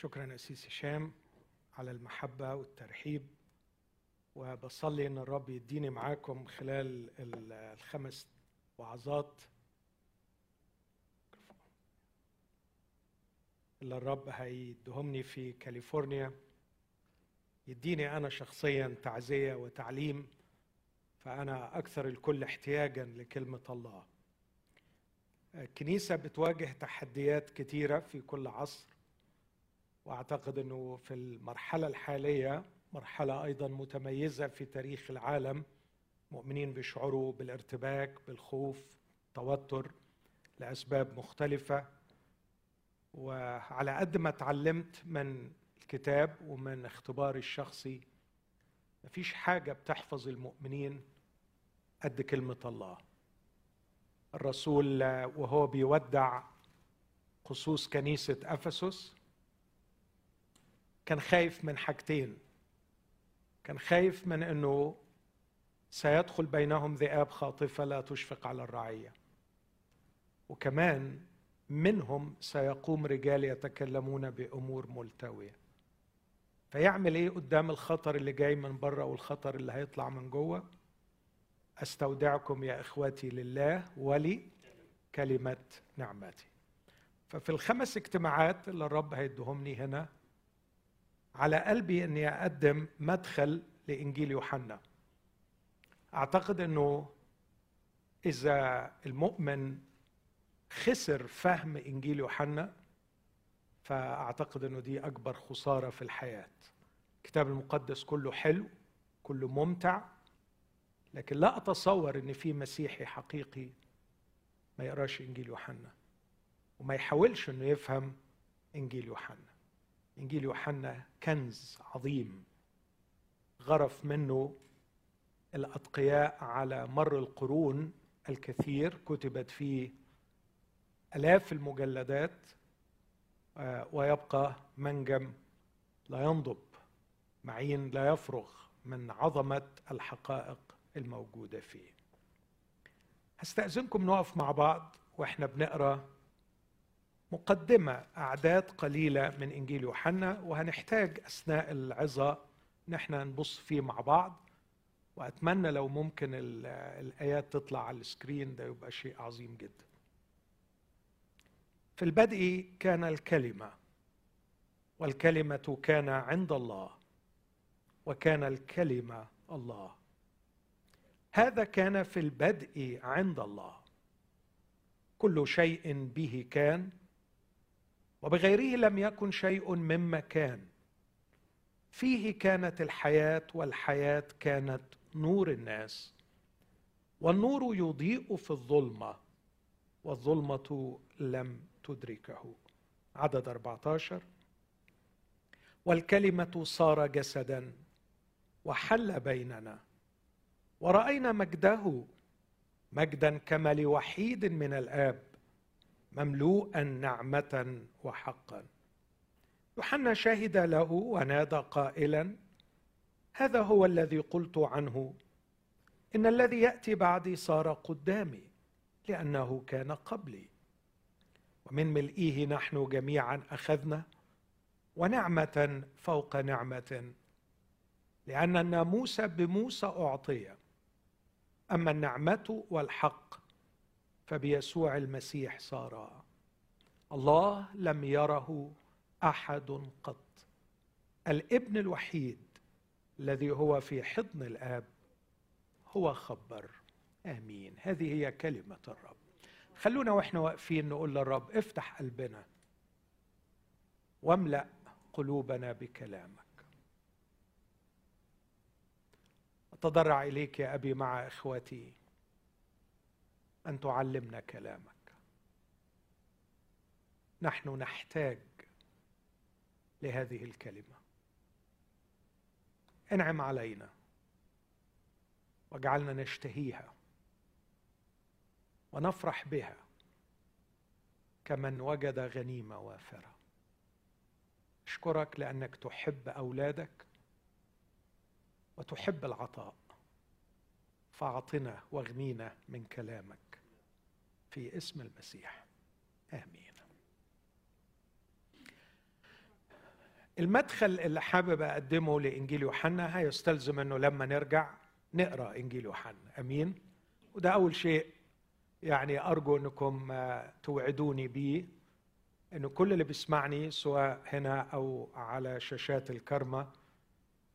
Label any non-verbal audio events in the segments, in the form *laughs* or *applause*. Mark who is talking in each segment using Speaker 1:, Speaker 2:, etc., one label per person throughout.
Speaker 1: شكرا أسيس هشام على المحبة والترحيب وبصلي إن الرب يديني معاكم خلال الخمس وعظات. اللي الرب هيدهمني في كاليفورنيا يديني أنا شخصيا تعزية وتعليم فأنا أكثر الكل احتياجا لكلمة الله. الكنيسة بتواجه تحديات كتيرة في كل عصر وأعتقد أنه في المرحلة الحالية مرحلة أيضا متميزة في تاريخ العالم. مؤمنين بيشعروا بالارتباك بالخوف توتر لأسباب مختلفة. وعلى قد ما اتعلمت من الكتاب ومن اختباري الشخصي مفيش حاجة بتحفظ المؤمنين قد كلمة الله. الرسول وهو بيودع خصوص كنيسة أفسس كان خايف من حاجتين. كان خايف من إنه سيدخل بينهم ذئاب خاطفة لا تشفق على الرعية. وكمان منهم سيقوم رجال يتكلمون بأمور ملتوية. فيعمل إيه قدام الخطر اللي جاي من بره والخطر اللي هيطلع من جوه؟ أستودعكم يا اخوتي لله ولي كلمه نعمتي. ففي الخمس اجتماعات اللي الرب هيدهمني هنا على قلبي إني أقدم مدخل لإنجيل يوحنا. أعتقد إنه إذا المؤمن خسر فهم إنجيل يوحنا فأعتقد إنه دي أكبر خسارة في الحياة. الكتاب المقدس كله حلو كله ممتع لكن لا أتصور إن في مسيحي حقيقي ما يقراش إنجيل يوحنا وما يحاولش إنه يفهم إنجيل يوحنا. انجيل يوحنا كنز عظيم غرف منه الأتقياء على مر القرون الكثير كتبت فيه آلاف المجلدات آه، ويبقى منجم لا ينضب معين لا يفرغ من عظمة الحقائق الموجودة فيه. هستأذنكم نقف مع بعض وإحنا بنقرأ مقدمة أعداد قليلة من إنجيل يوحنا وهنحتاج أثناء العظة نحن نبص فيه مع بعض. وأتمنى لو ممكن الآيات تطلع على السكرين ده يبقى شيء عظيم جدا. في البدء كان الكلمة والكلمة كان عند الله وكان الكلمة الله. هذا كان في البدء عند الله. كل شيء به كان وبغيره لم يكن شيء مما كان فيه كانت الحياة والحياة كانت نور الناس والنور يضيء في الظلمة والظلمة لم تدركه. عدد 14 والكلمة صار جسدا وحل بيننا. ورأينا مجده مجدا كما لوحيد من الآب. مملوءا نعمة وحقا. يوحنا شهد له ونادى قائلا هذا هو الذي قلت عنه. إن الذي يأتي بعدي صار قدامي لأنه كان قبلي. ومن ملئه نحن جميعا أخذنا ونعمة فوق نعمة لأن الناموس بموسى أعطي. أما النعمة والحق فبيسوع المسيح صار الله لم يره أحد قط. الابن الوحيد الذي هو في حضن الآب هو خبر. آمين. هذه هي كلمة الرب. خلونا وإحنا واقفين نقول للرب افتح قلبنا واملأ قلوبنا بكلامك. أتضرع إليك يا أبي مع إخوتي. أن تعلمنا كلامك. نحن نحتاج لهذه الكلمة. انعم علينا. واجعلنا نشتهيها. ونفرح بها. كمن وجد غنيمة وافرة. اشكرك لأنك تحب أولادك. وتحب العطاء. فاعطنا واغنينا من كلامك. في اسم المسيح. آمين. المدخل اللي حابب أقدمه لإنجيل يوحنا هيستلزم إنه لما نرجع نقرأ إنجيل يوحنا. آمين. وده أول شيء يعني أرجو إنكم توعدوني بيه إنه كل اللي بيسمعني سواء هنا أو على شاشات الكرمه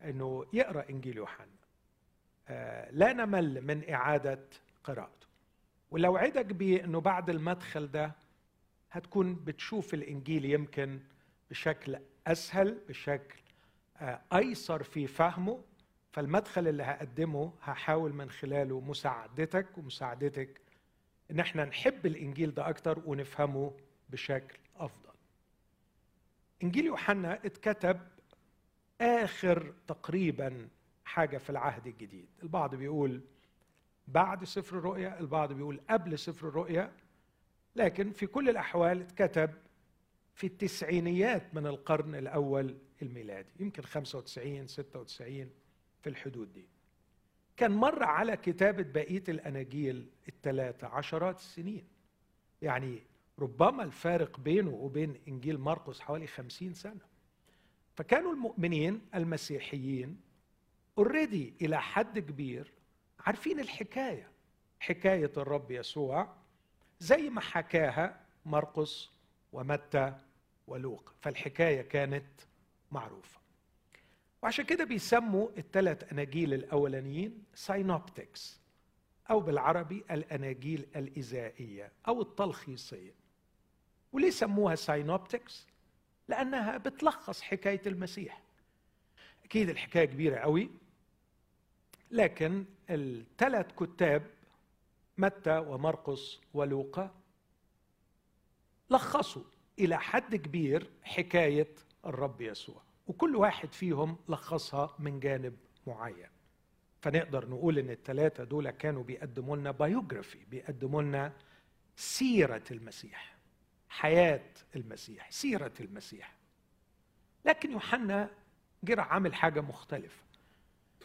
Speaker 1: إنه يقرأ إنجيل يوحنا. آه، لا نمل من إعادة قراءته. ولو اوعدك بيه انه بعد المدخل ده هتكون بتشوف الإنجيل يمكن بشكل أسهل بشكل آه، أيسر في فهمه. فالمدخل اللي هقدمه هحاول من خلاله مساعدتك ومساعدتك إن إحنا نحب الإنجيل ده أكتر ونفهمه بشكل أفضل. إنجيل يوحنا اتكتب آخر تقريبا حاجة في العهد الجديد. البعض بيقول بعد سفر الرؤيا البعض بيقول قبل سفر الرؤيا لكن في كل الأحوال اتكتب في التسعينيات من القرن الأول الميلادي يمكن 95 96 في الحدود دي. كان مر على كتابة بقية الأناجيل الثلاثة عشرات السنين. يعني ربما الفارق بينه وبين إنجيل مرقس حوالي خمسين سنة. فكانوا المؤمنين المسيحيين already إلى حد كبير عارفين الحكاية. حكاية الرب يسوع زي ما حكاها مرقس ومتى ولوقا فالحكاية كانت معروفة. وعشان كده بيسموا الثلاث أناجيل الأولانيين synoptics أو بالعربي الأناجيل الإزائية أو التلخيصية. وليه سموها synoptics لأنها بتلخص حكاية المسيح. أكيد الحكاية كبيرة قوي. لكن الثلاث كتاب متى ومرقس ولوقا لخصوا إلى حد كبير حكاية الرب يسوع وكل واحد فيهم لخصها من جانب معين. فنقدر نقول إن الثلاثة دول كانوا بيقدموا لنا biography بيقدموا لنا سيرة المسيح حياة المسيح سيرة المسيح. لكن يوحنا جرى عامل حاجة مختلفة.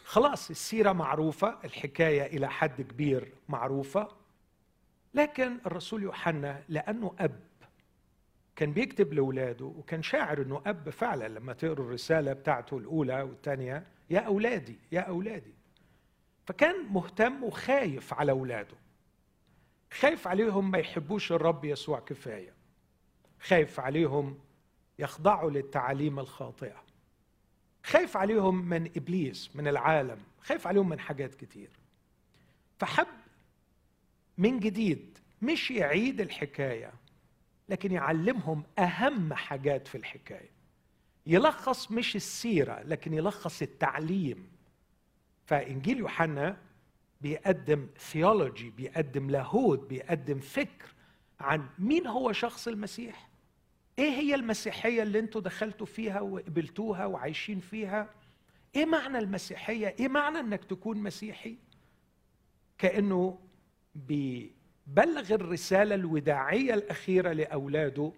Speaker 1: خلاص السيرة معروفة الحكاية إلى حد كبير معروفة. لكن الرسول يوحنا لأنه أب. كان بيكتب لأولاده وكان شاعر إنه أب فعلا لما تقروا الرسالة بتاعته الأولى والثانيه يا أولادي يا أولادي. فكان مهتم وخايف على أولاده. خايف عليهم ما يحبوش الرب يسوع كفاية. خايف عليهم يخضعوا للتعاليم الخاطئة. خايف عليهم من إبليس من العالم خايف عليهم من حاجات كتير. فحب من جديد مش يعيد الحكاية لكن يعلمهم أهم حاجات في الحكاية. يلخص مش السيرة لكن يلخص التعليم. فإنجيل يوحنا بيقدم theology بيقدم لاهوت بيقدم فكر عن مين هو شخص المسيح. إيه هي المسيحية اللي أنتوا دخلتوا فيها وقبلتوها وعايشين فيها؟ إيه معنى المسيحية؟ إيه معنى إنك تكون مسيحي؟ كأنه بي بلغ الرسالة الوداعية الأخيرة لأولاده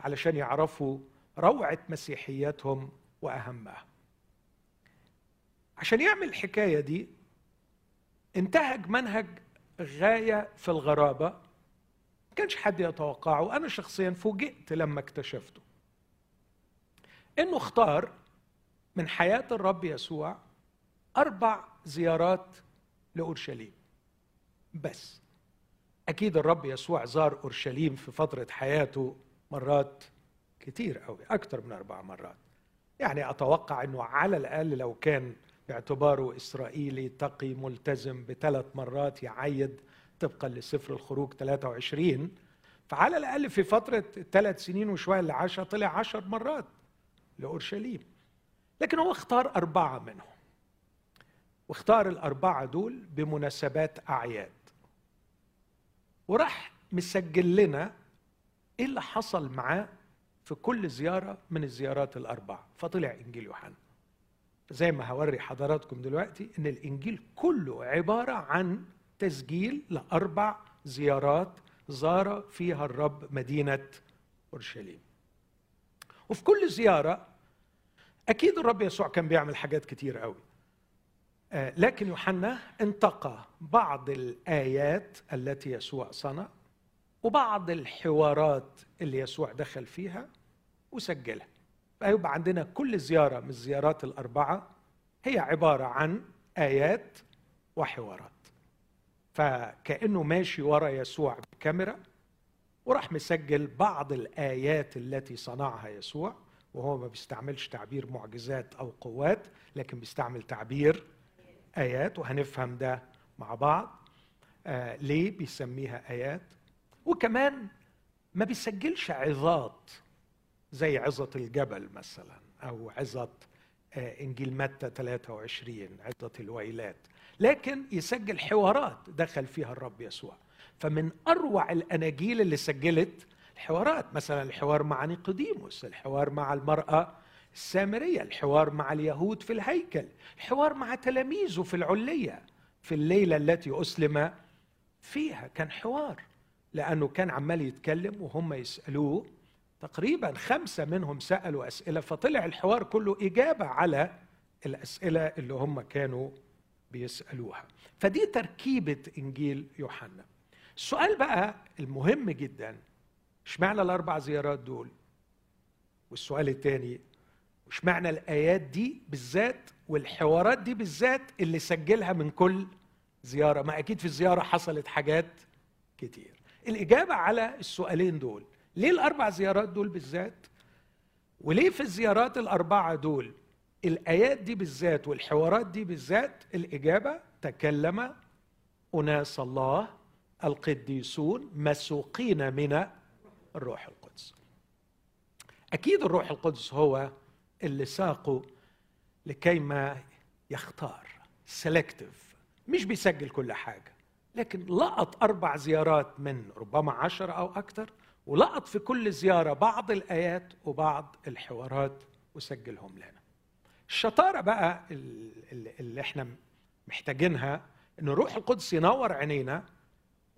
Speaker 1: علشان يعرفوا روعة مسيحيتهم وأهمها. عشان يعمل الحكاية دي انتهج منهج غاية في الغرابة. ما كانش حد يتوقعه. وأنا شخصيا فوجئت لما اكتشفته. إنه اختار من حياة الرب يسوع أربع زيارات لأورشليم. بس. أكيد الرب يسوع زار أورشليم في فترة حياته مرات كتير قوي أكثر من أربع مرات. يعني أتوقع إنه على الأقل لو كان باعتباره إسرائيلي تقي ملتزم بثلاث مرات يعيد طبقا لسفر الخروج 23 فعلى الأقل في فترة الثلاث سنين وشوية اللي عاشها طلع عشر مرات لأورشليم. لكن هو اختار أربعة منهم واختار الأربعة دول بمناسبات أعياد. وراح مسجل لنا إيه اللي حصل معاه في كل زيارة من الزيارات الأربعة. فطلع إنجيل يوحنا. زي ما هوري حضراتكم دلوقتي إن الإنجيل كله عبارة عن تسجيل لأربع زيارات زار فيها الرب مدينة أورشليم. وفي كل زيارة أكيد الرب يسوع كان بيعمل حاجات كتير قوي. آه، لكن يوحنا انتقى بعض الآيات التي يسوع صنع وبعض الحوارات اللي يسوع دخل فيها وسجلها. فيبقى عندنا كل زيارة من الزيارات الأربعة هي عبارة عن آيات وحوارات. فكأنه ماشي ورا يسوع بكاميرا وراح مسجل بعض الآيات التي صنعها يسوع وهو ما بيستعملش تعبير معجزات أو قوات لكن بيستعمل تعبير آيات وهنفهم ده مع بعض. آه ليه بيسميها آيات؟ وكمان ما بيسجلش عظات زي عظة الجبل مثلا أو عظة آه إنجيل متى 23 عظة الويلات. لكن يسجل حوارات دخل فيها الرب يسوع. فمن أروع الأناجيل اللي سجلت الحوارات مثلا الحوار مع نيقوديموس الحوار مع المرأة السامرية الحوار مع اليهود في الهيكل الحوار مع تلاميذه في العليه في الليلة التي أسلم فيها. كان حوار لأنه كان عمال يتكلم وهم يسألوه تقريبا خمسة منهم سألوا أسئلة فطلع الحوار كله إجابة على الأسئلة اللي هم كانوا بيسألوها. فدي تركيبة إنجيل يوحنا. السؤال بقى المهم جدا اشمعنى الأربع زيارات دول؟ والسؤال الثاني اشمعنى الآيات دي بالذات والحوارات دي بالذات اللي سجلها من كل زيارة؟ ما أكيد في الزيارة حصلت حاجات كتير. الإجابة على السؤالين دول ليه الأربع زيارات دول بالذات؟ وليه في الزيارات الأربعة دول الآيات دي بالذات والحوارات دي بالذات الإجابة؟ تكلم أناس الله القديسون مسوقين من الروح القدس. أكيد الروح القدس هو اللي ساقه لكيما يختار. سلكتيف مش بيسجل كل حاجة. لكن لقط أربع زيارات من ربما عشرة أو أكثر ولقط في كل زيارة بعض الآيات وبعض الحوارات وسجلهم لنا. الشطارة بقى اللي إحنا محتاجينها ان الروح القدس ينور عينينا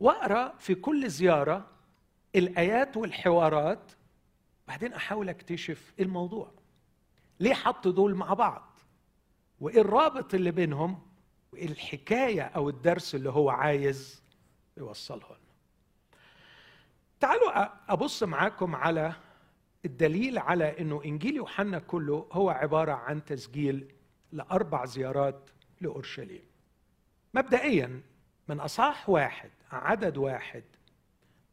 Speaker 1: وأقرأ في كل زيارة الآيات والحوارات بعدين أحاول أكتشف الموضوع. ليه حط دول مع بعض؟ وإيه الرابط اللي بينهم؟ وإيه الحكاية أو الدرس اللي هو عايز يوصله لنا تعالوا أبص معاكم على الدليل على إنه إنجيل يوحنا كله هو عبارة عن تسجيل لأربع زيارات لأورشليم. مبدئيا من أصحاح واحد عدد واحد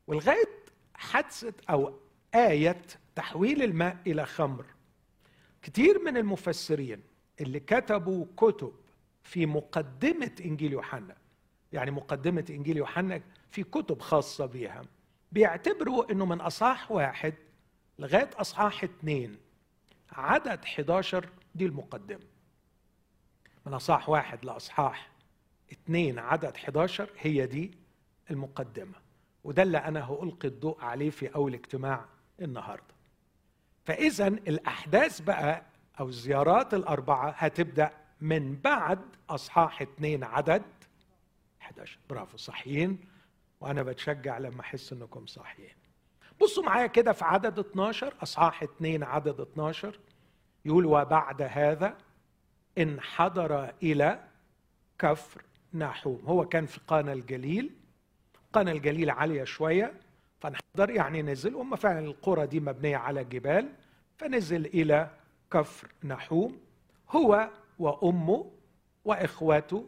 Speaker 1: ولغاية حادثه أو آية تحويل الماء إلى خمر. كتير من المفسرين اللي كتبوا كتب في مقدمة إنجيل يوحنا يعني مقدمة إنجيل يوحنا في كتب خاصة بيها بيعتبروا إنه من أصحاح واحد لغاية أصحاح اثنين عدد 11 دي المقدمة. من أصحاح واحد لأصحاح اثنين عدد 11 هي دي المقدمة. وده اللي أنا هألقي الضوء عليه في أول اجتماع النهارده. فإذا الأحداث بقى أو الزيارات الأربعة هتبدأ من بعد أصحاح اثنين عدد 11 برافو صحيين وأنا بتشجع لما أحس إنكم صحيين بصوا معايا كده في عدد 12 أصحاح 2 عدد 12 يقول وبعد هذا انحدر إلى كفر ناحوم. هو كان في قانا الجليل. قانا الجليل عالية شوية فانحدر يعني نزل. هم فعلا القرى دي مبنية على جبال فنزل إلى كفر نحوم هو وأمه وإخواته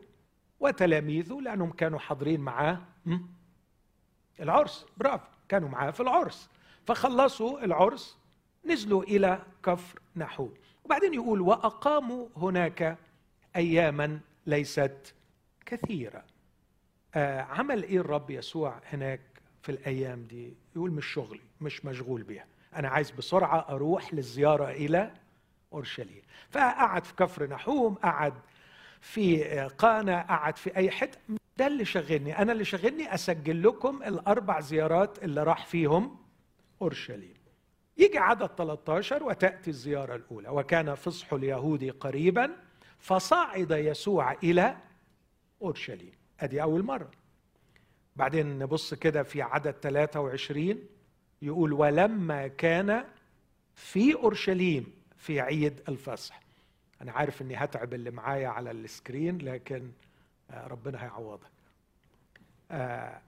Speaker 1: وتلاميذه لأنهم كانوا حاضرين معاه العرس. برافو. كانوا معاه في العرس. فخلصوا العرس نزلوا إلى كفر نحوم وبعدين يقول وأقاموا هناك اياما ليست كثيرة. آه عمل إيه الرب يسوع هناك في الأيام دي؟ يقول مش شغلي مش مشغول بيها. أنا عايز بسرعة أروح للزيارة إلى أورشليم. فقعد في كفر نحوم قعد في قانا قعد في أي حتة. ده اللي شغلني أنا اللي شغلني أسجل لكم الأربع زيارات اللي راح فيهم أورشليم. يجي عدد 13 وتأتي الزيارة الأولى. وكان فصح اليهود قريبا فصعد يسوع إلى أورشليم. أدي أول مرة. بعدين نبص كده في عدد 23 يقول ولما كان في أورشليم في عيد الفصح. أنا عارف إني هتعب اللي معايا على السكرين لكن آه، ربنا هيعوضك. آه،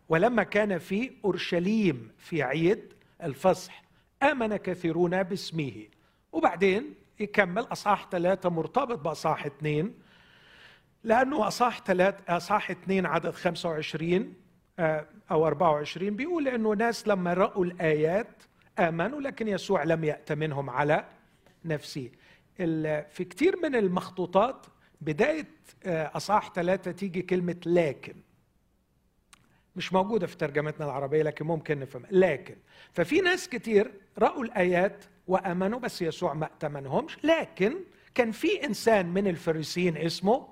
Speaker 1: ولما كان في أورشليم في عيد الفصح آمن كثيرون باسمه. وبعدين يكمل أصحاح ثلاثة مرتبط بأصحاح اثنين لأنه أصحاح ثلاثة أصحاح اثنين عدد 25 آه، أو 24 بيقول إنه ناس لما رأوا الآيات آمنوا لكن يسوع لم يأت منهم على نفسه. في كثير من المخطوطات بداية آه، أصحاح ثلاثة تيجي كلمة لكن. مش موجودة في ترجمتنا العربية لكن ممكن نفهم. لكن ففي ناس كتير رأوا الآيات وآمنوا بس يسوع ما ائتمنهمش. لكن كان في إنسان من الفريسيين اسمه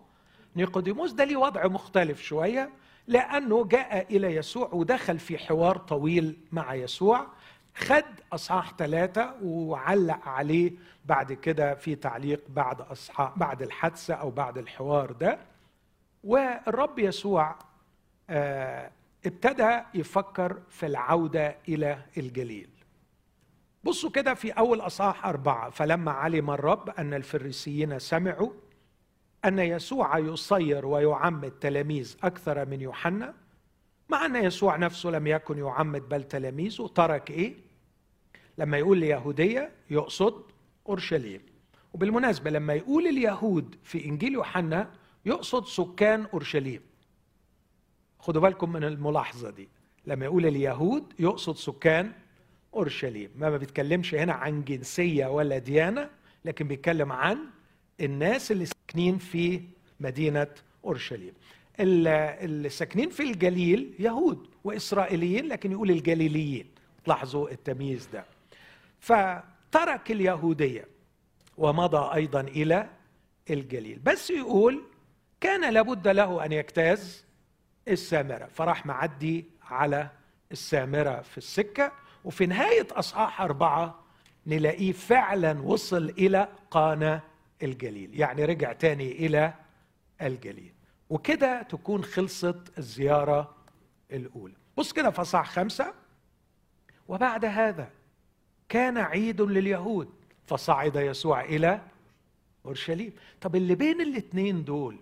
Speaker 1: نيقوديموس. ده ليه وضع مختلف شوية لأنه جاء إلى يسوع ودخل في حوار طويل مع يسوع خد أصحاح ثلاثة وعلق عليه بعد كده في تعليق بعد أصحاح بعد الحادثة أو بعد الحوار ده. والرب يسوع آه، ابتدى يفكر في العودة إلى الجليل. بصوا كده في أول أصحاح أربعة فلما علم الرب أن الفريسيين سمعوا أن يسوع يصير ويعمد تلاميذ أكثر من يوحنا مع أن يسوع نفسه لم يكن يعمد بل تلاميذه ترك إيه؟ لما يقول اليهودية يقصد أورشليم. وبالمناسبة لما يقول اليهود في إنجيل يوحنا يقصد سكان أورشليم. خدوا بالكم من الملاحظة دي. لما يقول اليهود يقصد سكان أورشليم. ما بيتكلمش هنا عن جنسية ولا ديانة لكن بيتكلم عن الناس اللي ساكنين في مدينة أورشليم. اللي ساكنين في الجليل يهود وإسرائيليين لكن يقول الجليليين. لاحظوا التمييز ده. فترك اليهودية ومضى أيضا إلى الجليل. بس يقول كان لابد له أن يجتاز السامرة. فراح معدي على السامرة في السكة وفي نهاية أصحاح أربعة نلاقيه فعلا وصل إلى قانا الجليل يعني رجع تاني إلى الجليل. وكده تكون خلصت الزيارة الأولى. بص كده في أصحاح خمسة. وبعد هذا كان عيد لليهود فصعد يسوع إلى أورشليم. طب اللي بين الاثنين دول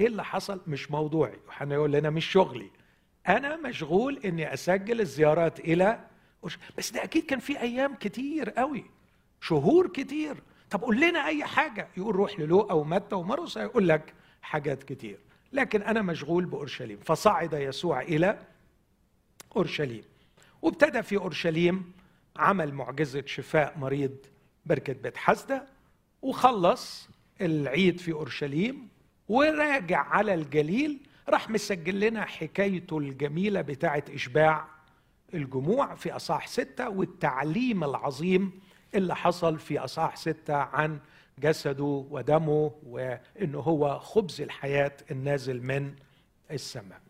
Speaker 1: إيه اللي حصل؟ مش موضوعي. يوحنا يقول لنا مش شغلي. أنا مشغول إني أسجل الزيارات إلى بس ده أكيد كان في أيام كتير قوي. شهور كتير. طب قول لنا أي حاجة. يقول روح للوقا ومتى ومرقس هيقول لك حاجات كتير. لكن أنا مشغول بأورشليم. فصعد يسوع إلى أورشليم. وابتدى في أورشليم عمل معجزة شفاء مريض بركة بيت حسده وخلص العيد في أورشليم. وراجع على الجليل راح مسجل لنا حكايته الجميلة بتاعة إشباع الجموع في أصاح ستة والتعليم العظيم اللي حصل في أصاح ستة عن جسده ودمه وإنه هو خبز الحياة النازل من السماء.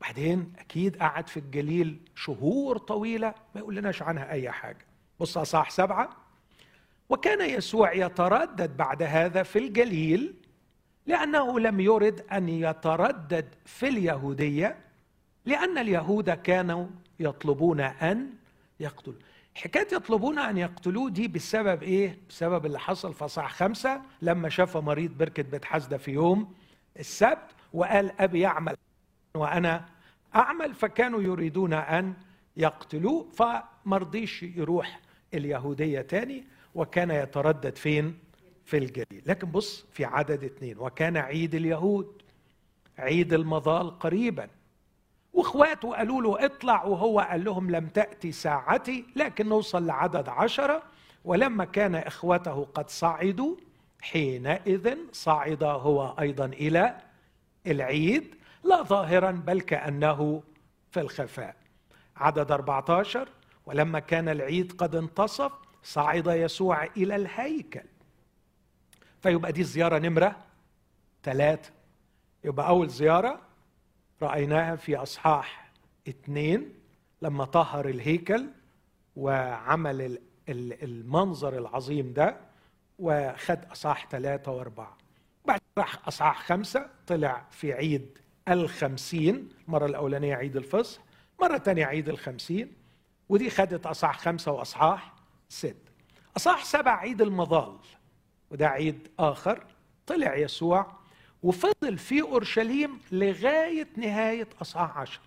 Speaker 1: بعدين أكيد قعد في الجليل شهور طويلة ما يقول لناش عنها أي حاجة. بص أصاح سبعة. وكان يسوع يتردد بعد هذا في الجليل لأنه لم يرد أن يتردد في اليهودية لأن اليهود كانوا يطلبون أن يقتلوا حكاية يطلبون أن يقتلوه دي بسبب إيه؟ بسبب اللي حصل في صح خمسة لما شاف مريض بركة بيت في يوم السبت وقال أبي يعمل وأنا أعمل فكانوا يريدون أن يقتلوه فمرضيش يروح اليهودية تاني وكان يتردد فين؟ في الجليل. لكن بص في عدد اثنين وكان عيد اليهود عيد المظال قريبا. وإخواته قالوا له اطلع وهو قال لهم لم تأتي ساعتي لكن نوصل لعدد عشرة. ولما كان إخوته قد صعدوا حينئذ صعد هو أيضا إلى العيد لا ظاهرا بل كأنه في الخفاء. عدد 14 ولما كان العيد قد انتصف صعد يسوع إلى الهيكل. فيبقى دي الزيارة نمرة ثلاثة يبقى أول زيارة رأيناها في أصحاح اثنين لما طهر الهيكل وعمل المنظر العظيم ده وخد أصحاح ثلاثة وأربعة. بعد راح أصحاح خمسة طلع في عيد الخمسين المرة الأولانية عيد الفصح مرة ثانية عيد الخمسين ودي خدت أصحاح خمسة وأصحاح ست. أصحاح سبع عيد المظال وده عيد آخر طلع يسوع وفضل في أورشليم لغاية نهاية أصحاح عشر.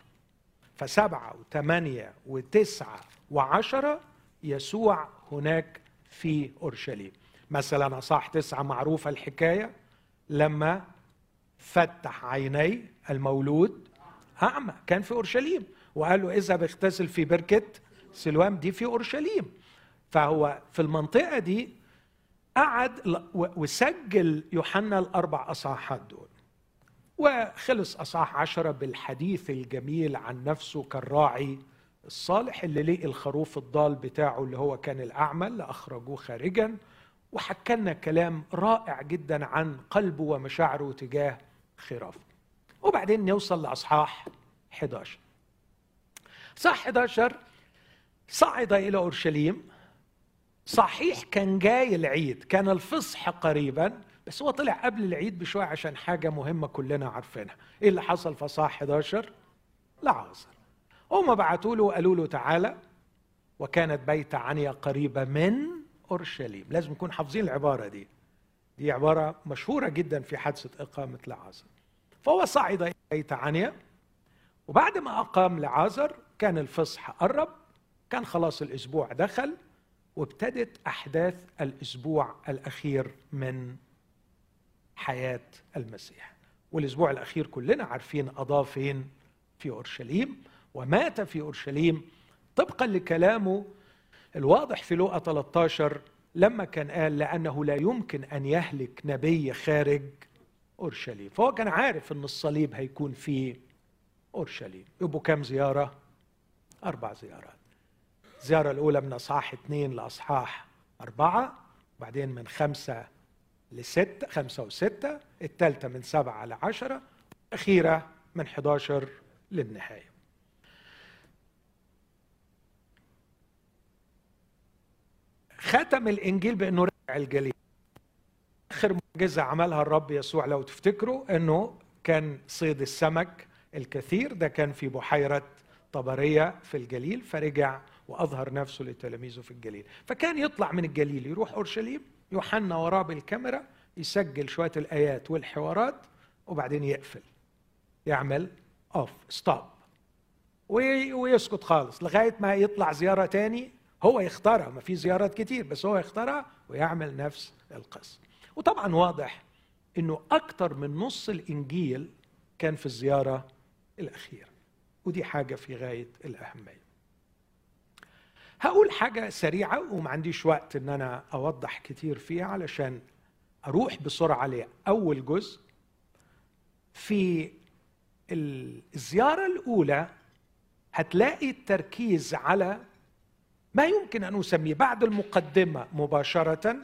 Speaker 1: فسبعة وثمانية وتسعة وعشرة يسوع هناك في أورشليم. مثلا اصح تسعة معروفة الحكاية لما فتح عيني المولود أعمى كان في أورشليم. وقال له اذهب اغتسل في بركة سلوام دي في أورشليم. فهو في المنطقة دي قعد وسجل يوحنا الأربع أصحاحات دول. وخلص أصحاح عشرة بالحديث الجميل عن نفسه كالراعي الصالح اللي لقي الخروف الضال بتاعه اللي هو كان الاعمى اللي اخرجوه خارجا. وحكى لنا كلام رائع جدا عن قلبه ومشاعره تجاه خرافه. وبعدين نوصل لأصحاح 11 صح 11 صعد إلى أورشليم. صحيح كان جاي العيد كان الفصح قريبا بس هو طلع قبل العيد بشوية عشان حاجة مهمة كلنا عارفينها. إيه اللي حصل في صح 11 لعازر هم بعتوا له وقالوا له تعالى وكانت بيت عنيا قريبة من أورشليم. لازم نكون حافظين العبارة دي. دي عبارة مشهورة جدا في حادثة إقامة لعازر. فهو صعد إلى بيت عنيا وبعد ما أقام لعازر كان الفصح قرب كان خلاص الأسبوع دخل وابتدت أحداث الأسبوع الأخير من حياة المسيح. والأسبوع الأخير كلنا عارفين قضاه فين؟ في أورشليم. ومات في أورشليم طبقا لكلامه الواضح في لوقا 13 لما كان قال لأنه لا يمكن أن يهلك نبي خارج أورشليم. فهو كان عارف إن الصليب هيكون في أورشليم. يبقوا كم زيارة؟ أربع زيارات. الزيارة الأولى من أصحاح اثنين لأصحاح أربعة وبعدين من خمسة لستة خمسة وستة الثالثة من سبعة لعشرة الأخيرة من 11 للنهاية. ختم الإنجيل بأنه رجع الجليل آخر معجزة عملها الرب يسوع لو تفتكروا أنه كان صيد السمك الكثير ده كان في بحيرة طبرية في الجليل فرجع وأظهر نفسه لتلاميذه في الجليل. فكان يطلع من الجليل يروح أورشليم يوحنا وراه بالكاميرا يسجل شوية الآيات والحوارات وبعدين يقفل. يعمل off stop ويسكت خالص لغاية ما يطلع زيارة تاني. هو يختارها ما في زيارات كتير بس هو يختارها ويعمل نفس القصة. وطبعا واضح إنه أكثر من نص الإنجيل كان في الزيارة الأخيرة. ودي حاجة في غاية الأهمية. هقول حاجة سريعة وما عنديش وقت إن أنا أوضح كتير فيها علشان أروح بسرعة لأول جزء. في الزيارة الأولى هتلاقي التركيز على ما يمكن أن أسميه بعد المقدمة مباشرة.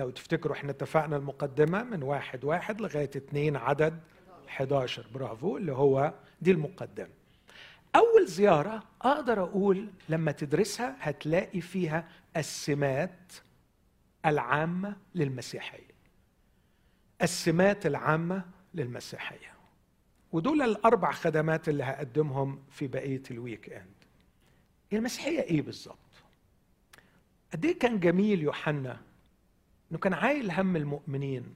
Speaker 1: لو تفتكروا إحنا اتفقنا المقدمة من واحد واحد لغاية اثنين عدد 11 برافو اللي هو دي المقدمة. أول زيارة أقدر أقول لما تدرسها هتلاقي فيها السمات العامة للمسيحية. السمات العامة للمسيحية. ودول الأربع خدمات اللي هقدمهم في بقية الويك إند. المسيحية إيه بالظبط؟ قد إيه كان جميل يوحنا إنه كان عايل هم المؤمنين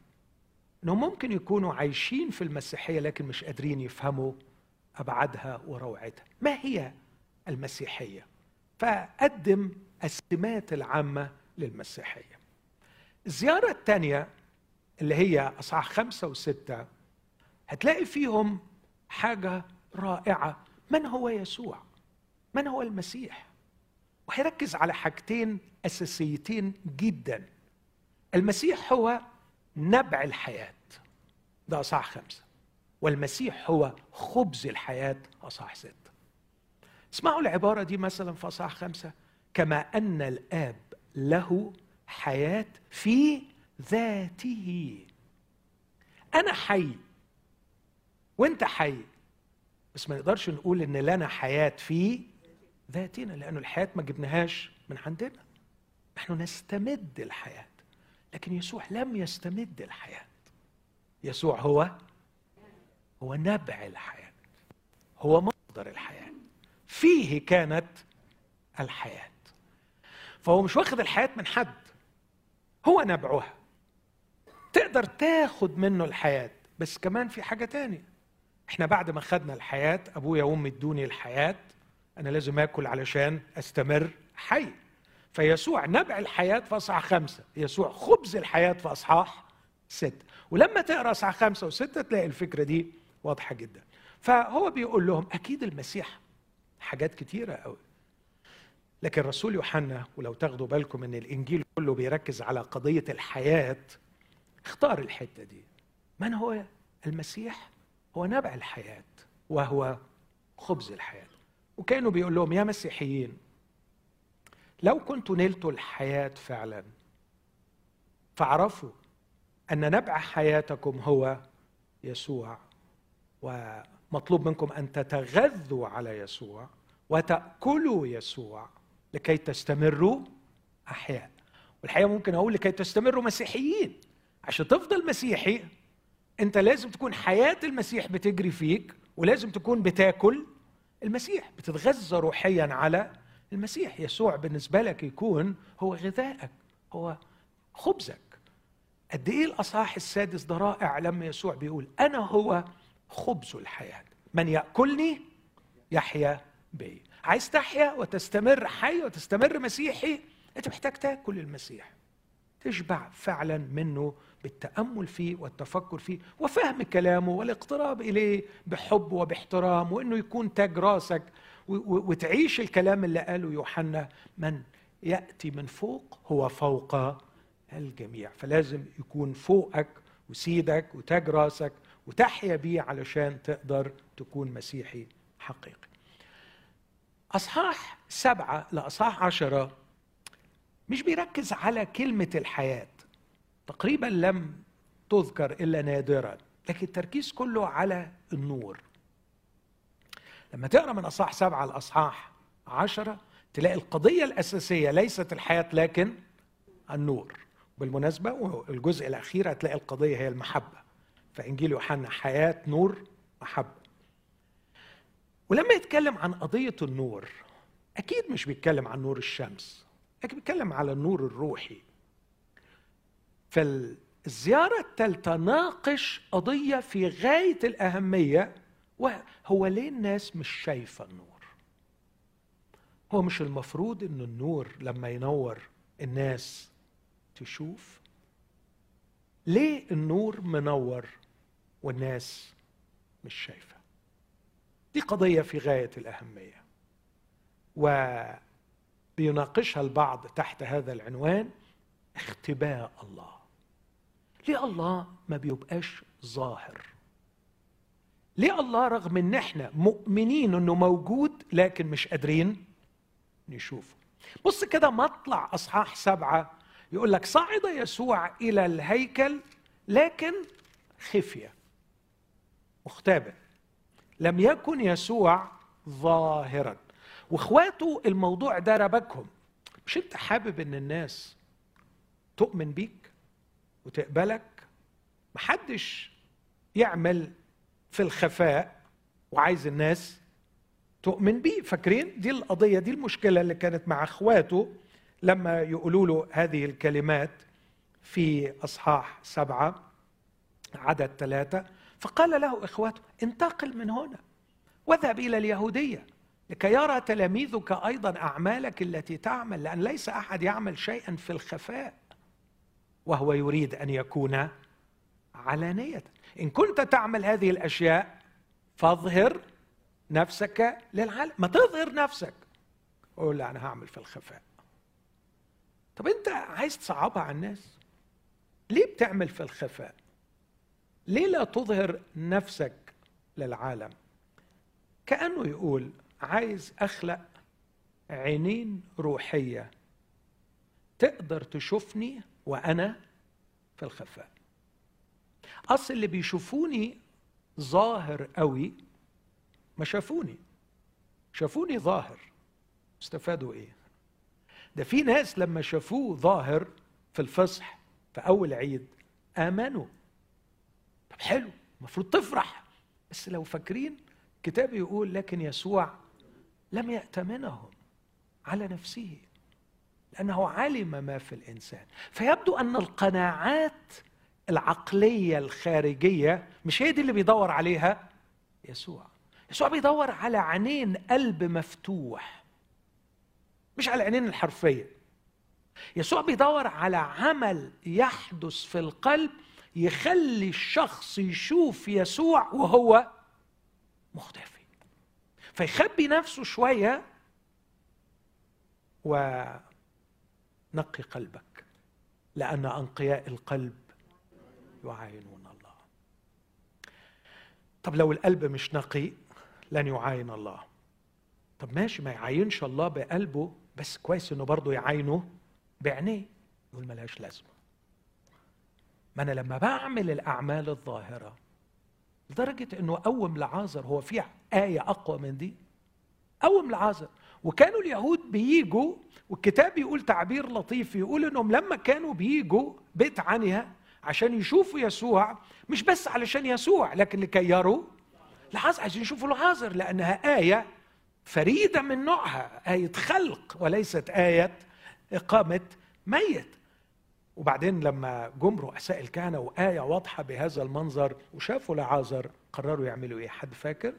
Speaker 1: إنهم ممكن يكونوا عايشين في المسيحية لكن مش قادرين يفهموا ابعادها وروعتها. ما هي المسيحية؟ فقدم السمات العامة للمسيحية. الزيارة الثانية اللي هي أصحاح خمسة وستة هتلاقي فيهم حاجة رائعة. من هو يسوع؟ من هو المسيح؟ وهيركز على حاجتين أساسيتين جدا. المسيح هو نبع الحياة. ده أصحاح خمسة. والمسيح هو خبز الحياة أصح ستة. اسمعوا العبارة دي مثلا في أصح خمسة. كما أن الآب له حياة في ذاته. أنا حي. وأنت حي. بس ما نقدرش نقول إن لنا حياة في ذاتنا لأنه الحياة ما جبناهاش من عندنا. نحن نستمد الحياة. لكن يسوع لم يستمد الحياة. يسوع هو هو نبع الحياة. هو مصدر الحياة. فيه كانت الحياة. فهو مش واخد الحياة من حد. هو نبعها. تقدر تاخد منه الحياة. بس كمان في حاجة تانية. إحنا بعد ما خدنا الحياة أبويا وأمي ادوني الحياة. أنا لازم آكل علشان أستمر حي. فيسوع نبع الحياة في أصحاح خمسة. يسوع خبز الحياة في أصحاح ستة. ولما تقرأ أصحاح خمسة وستة تلاقي الفكرة دي واضحة جدا. فهو بيقول لهم أكيد المسيح حاجات كتيرة قوي. لكن رسول يوحنا ولو تاخدوا بالكم إن الإنجيل كله بيركز على قضية الحياة اختار الحتة دي. من هو المسيح؟ هو نبع الحياة وهو خبز الحياة. وكأنه بيقول لهم يا مسيحيين لو كنتوا نلتوا الحياة فعلا فاعرفوا أن نبع حياتكم هو يسوع ومطلوب منكم أن تتغذوا على يسوع وتأكلوا يسوع لكي تستمروا أحياء. والحقيقة ممكن أقول لكي تستمروا مسيحيين. عشان تفضل مسيحي أنت لازم تكون حياة المسيح بتجري فيك ولازم تكون بتاكل المسيح بتتغذى روحيا على المسيح. يسوع بالنسبة لك يكون هو غذائك هو خبزك. قد إيه الأصحاح السادس ده رائع لما يسوع بيقول أنا هو خبز الحياة. من يأكلني؟ يحيا بي. عايز تحيا وتستمر حي وتستمر مسيحي؟ أنت محتاج تاكل المسيح. تشبع فعلا منه بالتأمل فيه والتفكر فيه وفهم كلامه والاقتراب إليه بحب وباحترام وإنه يكون تاج راسك وتعيش الكلام اللي قاله يوحنا من يأتي من فوق هو فوق الجميع فلازم يكون فوقك وسيدك وتاج راسك وتحيا بيه علشان تقدر تكون مسيحي حقيقي. أصحاح سبعة لأصحاح عشرة مش بيركز على كلمة الحياة تقريبا لم تذكر إلا نادرا لكن التركيز كله على النور. لما تقرأ من أصحاح سبعة لأصحاح عشرة تلاقي القضية الأساسية ليست الحياة لكن النور. بالمناسبة والجزء الأخير هتلاقي القضية هي المحبة فإنجيل يوحنا حياة نور محبة. ولما يتكلم عن قضية النور أكيد مش بيتكلم عن نور الشمس لكن بيتكلم على النور الروحي. فالزيارة الثالثة ناقش قضية في غاية الأهمية وهو ليه الناس مش شايفة النور؟ هو مش المفروض أن النور لما ينور الناس تشوف؟ ليه النور منور والناس مش شايفة. دي قضية في غاية الأهمية. وبيناقشها البعض تحت هذا العنوان اختباء الله. ليه الله ما بيبقاش ظاهر؟ ليه الله رغم إن إحنا مؤمنين إنه موجود لكن مش قادرين نشوفه؟ بص كده مطلع أصحاح سبعة يقول لك صعد يسوع إلى الهيكل لكن خفيه مختبئ. لم يكن يسوع ظاهرا. واخواته الموضوع ده ربكهم. مش انت حابب ان الناس تؤمن بيك وتقبلك؟ محدش يعمل في الخفاء وعايز الناس تؤمن بيه. فاكرين دي القضية دي المشكلة اللي كانت مع اخواته لما يقولوا له هذه الكلمات في أصحاح سبعة عدد ثلاثة. فقال له اخواته انتقل من هنا واذهب إلى اليهودية لكي يرى تلاميذك أيضا أعمالك التي تعمل لأن ليس أحد يعمل شيئا في الخفاء وهو يريد أن يكون علانية. إن كنت تعمل هذه الأشياء فاظهر نفسك للعالم. ما تظهر نفسك قول لا أنا هعمل في الخفاء. طب أنت عايز تصعبها على الناس؟ ليه بتعمل في الخفاء؟ ليه لا تظهر نفسك للعالم؟ كأنه يقول عايز أخلق عينين روحية تقدر تشوفني وأنا في الخفاء. أصل اللي بيشوفوني ظاهر قوي ما شافوني. شافوني ظاهر. استفادوا إيه؟ ده في ناس لما شافوه ظاهر في الفصح في أول عيد آمنوا. حلو المفروض تفرح. بس لو فاكرين الكتاب يقول لكن يسوع لم يأتمنهم على نفسه لأنه علم ما في الإنسان. فيبدو أن القناعات العقلية الخارجية مش هي دي اللي بيدور عليها؟ يسوع. يسوع بيدور على عينين قلب مفتوح مش على العينين الحرفية. يسوع بيدور على عمل يحدث في القلب يخلي الشخص يشوف يسوع وهو مختفي. فيخبي نفسه شوية ونقي قلبك لأن أنقياء القلب يعاينون الله. طب لو القلب مش نقي لن يعاين الله. طب ماشي ما يعاينش الله بقلبه بس كويس إنه برضه يعاينه بعينيه يقول ملهاش لازمة. ما أنا لما بعمل الأعمال الظاهرة لدرجة إنه قوم لعازر هو في آية أقوى من دي؟ قوم لعازر وكانوا اليهود بيجوا والكتاب يقول تعبير لطيف يقول إنهم لما كانوا بيجوا بيت عنها عشان يشوفوا يسوع مش بس علشان يسوع لكن لكي يروا لعازر عايزين يشوفوا العازر لأنها آية فريدة من نوعها آية خلق وليست آية إقامة ميت. وبعدين لما جم رؤساء الكهنة وآية واضحة بهذا المنظر وشافوا لعازر قرروا يعملوا إيه؟ حد فاكر؟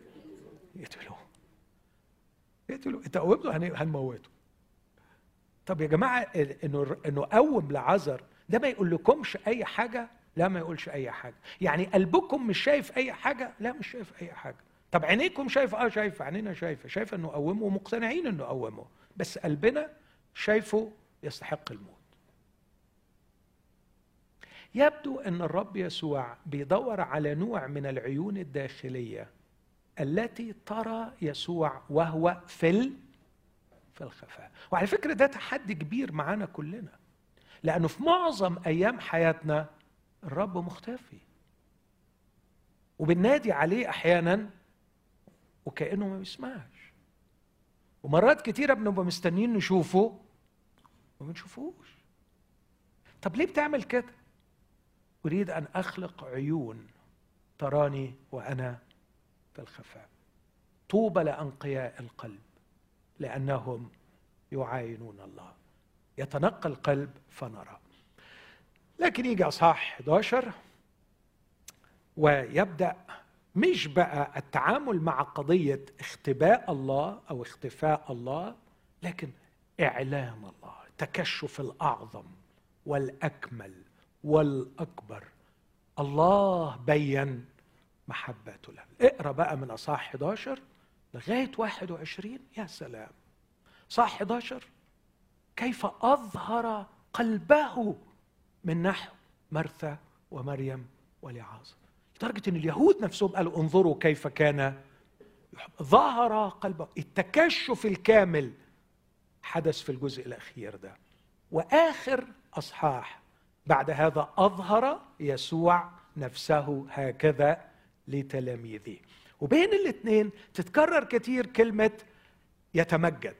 Speaker 1: يقتلوه. يقتلوه. انت قومته هنموته. طب يا جماعة إنه إنه قوم لعازر ده ما يقول لكمش أي حاجة لا ما يقولش أي حاجة. يعني قلبكم مش شايف أي حاجة لا مش شايف أي حاجة. طب عينيكم شايفة؟ آه شايفة. عينينا شايفة. شايفة إنه قومه ومقتنعين إنه قومه. بس قلبنا شايفه يستحق الموت. يبدو أن الرب يسوع بيدور على نوع من العيون الداخلية التي ترى يسوع وهو في في الخفاء. وعلى فكرة ده تحدي كبير معانا كلنا. لأنه في معظم أيام حياتنا الرب مختفي. وبننادي عليه أحيانا وكأنه ما بيسمعش. ومرات كتيرة بنبقى مستنيين نشوفه وما بنشوفوش. طب ليه بتعمل كده؟ أريد أن أخلق عيون تراني وأنا في الخفاء. طوبى لأنقياء القلب لأنهم يعاينون الله. يتنقى القلب فنرى. لكن يجي أصحاح 11 ويبدأ مش بقى التعامل مع قضية اختباء الله أو اختفاء الله لكن إعلام الله التكشف الأعظم والأكمل. والأكبر. الله بين محبته له. اقرأ بقى من أصحاح 11 لغاية 21 يا سلام. صح 11 كيف أظهر قلبه من نحو مرثا ومريم ولعازر لدرجة إن اليهود نفسهم قالوا انظروا كيف كان ظهر قلبه. التكشف الكامل حدث في الجزء الأخير ده. وآخر أصحاح بعد هذا أظهر يسوع نفسه هكذا لتلاميذه. وبين الاثنين تتكرر كثير كلمة يتمجد.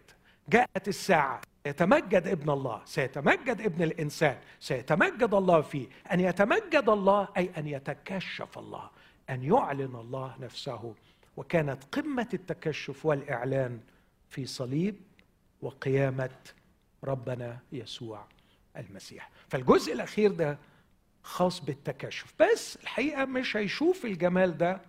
Speaker 1: جاءت الساعة يتمجد ابن الله سيتمجد ابن الإنسان سيتمجد الله فيه. أن يتمجد الله أي أن يتكشف الله أن يعلن الله نفسه. وكانت قمة التكشف والإعلان في صليب وقيامة ربنا يسوع. المسيح. فالجزء الأخير ده خاص بالتكشف. بس الحقيقة مش هيشوف الجمال ده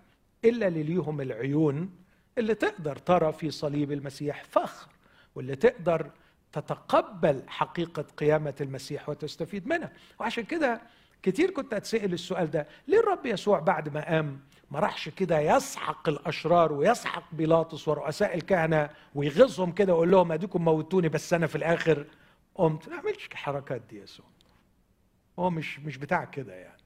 Speaker 1: إلا اللي ليهم العيون اللي تقدر ترى في صليب المسيح فخر واللي تقدر تتقبل حقيقة قيامة المسيح وتستفيد منها. وعشان كده كتير كنت أتسأل السؤال ده ليه الرب يسوع بعد ما قام ما راحش كده يسحق الأشرار ويسحق بيلاطس ورؤساء الكهنة ويغيظهم كده ويقول لهم أديكم موتوني بس أنا في الآخر قمت ما عملش الحركات دي يسوع هو مش مش بتاع كده يعني.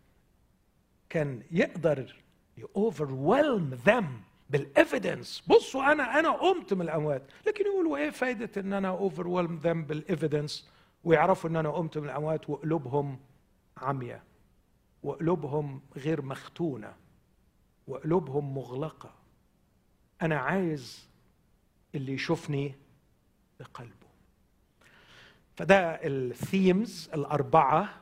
Speaker 1: كان يقدر ي overwhelm them بال evidence بصوا أنا أنا قمت من الأموات. لكن يقولوا إيه فايدة إن أنا overwhelm them بال evidence ويعرفوا إن أنا قمت من الأموات وقلوبهم عمياء. وقلوبهم غير مختونة. وقلوبهم مغلقة. أنا عايز اللي يشوفني بقلبه. فده ال themes الأربعة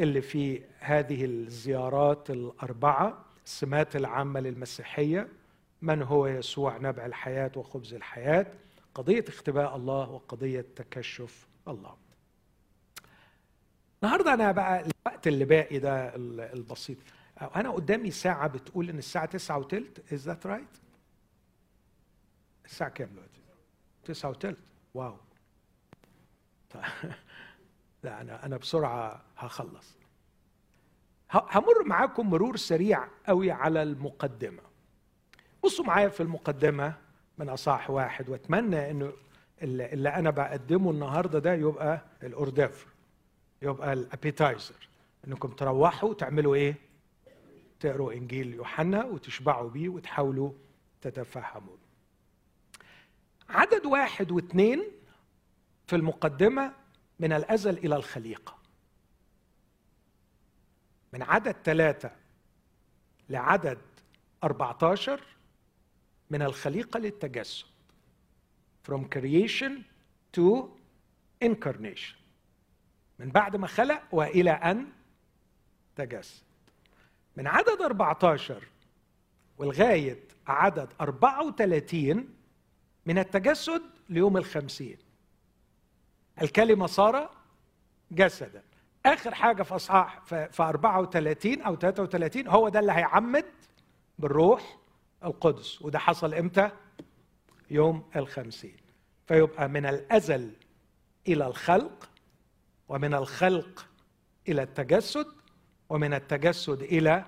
Speaker 1: اللي في هذه الزيارات الأربعة السمات العامة للمسيحية من هو يسوع نبع الحياة وخبز الحياة قضية اختباء الله وقضية تكشف الله. النهارده أنا بقى الوقت اللي باقي ده البسيط. أنا قدامي ساعة بتقول إن الساعة تسعة وثلث is that right الساعة كام دلوقتي؟ تسعة وثلث wow. *laughs* لا أنا أنا بسرعة هخلص. هامر معاكم مرور سريع قوي على المقدمة. بصوا معايا في المقدمة من إصحاح واحد وأتمنى انه اللي أنا بقدمه النهارده ده يبقى ال fr: hors d'oeuvre يبقى ال appetizer. إنكم تروحوا تعملوا إيه؟ تقروا إنجيل يوحنا وتشبعوا بيه وتحاولوا تتفهموا. عدد واحد واثنين في المقدمة من الأزل إلى الخليقة. من عدد ثلاثة لعدد 14 من الخليقة للتجسد. From creation to incarnation. من بعد ما خلق وإلى أن تجسد. من عدد 14 ولغايه عدد 34 من التجسد ليوم الخمسين. الكلمة صار جسدا. آخر حاجة في أصحاح في 34 أو 33 هو ده اللي هيعمد بالروح القدس وده حصل إمتى؟ يوم الخمسين. فيبقى من الأزل إلى الخلق ومن الخلق إلى التجسد ومن التجسد إلى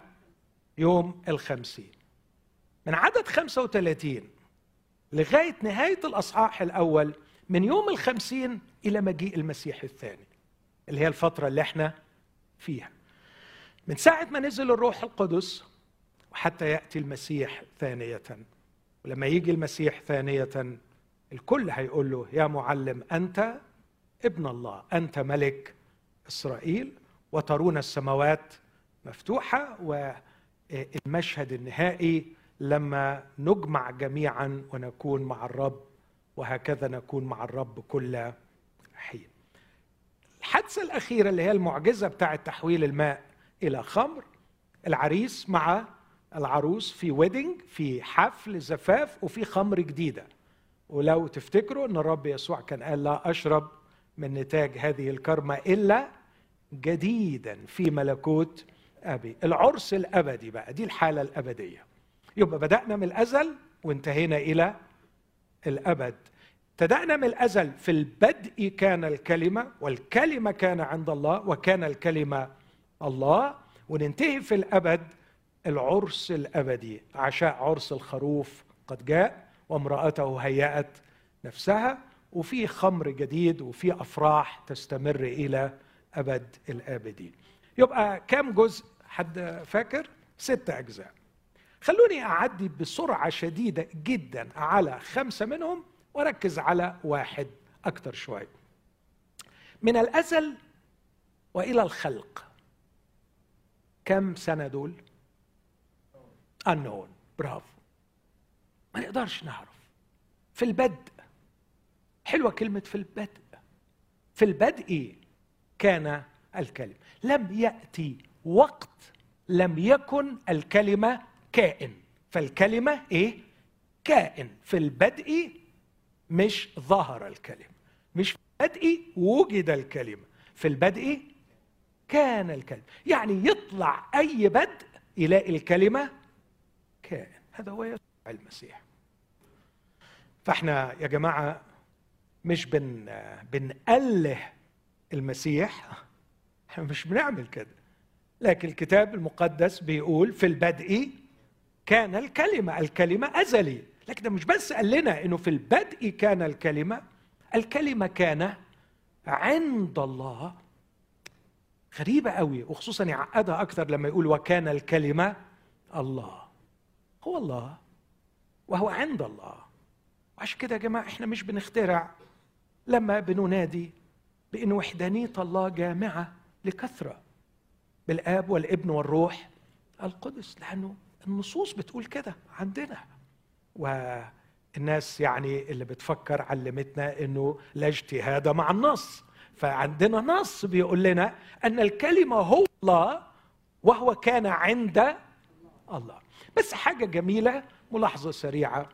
Speaker 1: يوم الخمسين. من عدد 35 لغاية نهاية الأصحاح الأول من يوم الخمسين إلى مجيء المسيح الثاني اللي هي الفترة اللي إحنا فيها. من ساعة ما نزل الروح القدس وحتى يأتي المسيح ثانية ولما يجي المسيح ثانية الكل هيقول له يا معلم أنت ابن الله أنت ملك إسرائيل وترون السماوات مفتوحة والمشهد النهائي لما نجمع جميعا ونكون مع الرب وهكذا نكون مع الرب كل حين الحادثة الأخيرة اللي هي المعجزة بتاعة تحويل الماء إلى خمر العريس مع العروس في ويدنج في حفل زفاف وفي خمر جديدة. ولو تفتكروا أن الرب يسوع كان قال لا أشرب من نتاج هذه الكرمة إلا جديدا في ملكوت أبي. العرس الأبدي بقى دي الحالة الأبدية. يبقى بدأنا من الأزل وانتهينا إلى الأبد. ابتدأنا من الأزل. في البدء كان الكلمة والكلمة كان عند الله وكان الكلمة الله. وننتهي في الأبد العرس الأبدي. عشاء عرس الخروف قد جاء وامرأته هيأت نفسها. وفي خمر جديد وفي أفراح تستمر إلى أبد الآبدين. يبقى كم جزء؟ حد فاكر؟ ستة أجزاء. خلوني أعدي بسرعة شديدة جدا على خمسة منهم. وأركز على واحد أكثر شوي. من الأزل وإلى الخلق. كم سنة دول؟ unknown. برافو. ما نقدرش نعرف. في البدء. حلوة كلمة في البدء. في البدء كان الكلمة لم يأتي وقت لم يكن الكلمة كائن. فالكلمة إيه؟ كائن. في البدء مش ظهر الكلمة مش في البدء وجد الكلمة في البدء كان الكلمة. يعني يطلع أي بدء يلاقي الكلمة كائن هذا هو يسوع المسيح. فإحنا يا جماعة مش بن بنأله المسيح إحنا مش بنعمل كده. لكن الكتاب المقدس بيقول في البدء كان الكلمة الكلمة أزلي. لكن ده مش بس قال لنا إنه في البدء كان الكلمة الكلمة كان عند الله. غريبة قوي وخصوصا يعقدها أكثر لما يقول وكان الكلمة الله. هو الله وهو عند الله. وعشان كده يا جماعة إحنا مش بنخترع لما بننادي بأن وحدانية الله جامعة لكثرة. بالآب والابن والروح القدس لأنه النصوص بتقول كده عندنا. والناس يعني اللي بتفكر علمتنا إنه لا اجتهاد مع النص. فعندنا نص بيقول لنا أن الكلمة هو الله وهو كان عند الله. بس حاجة جميلة ملاحظة سريعة.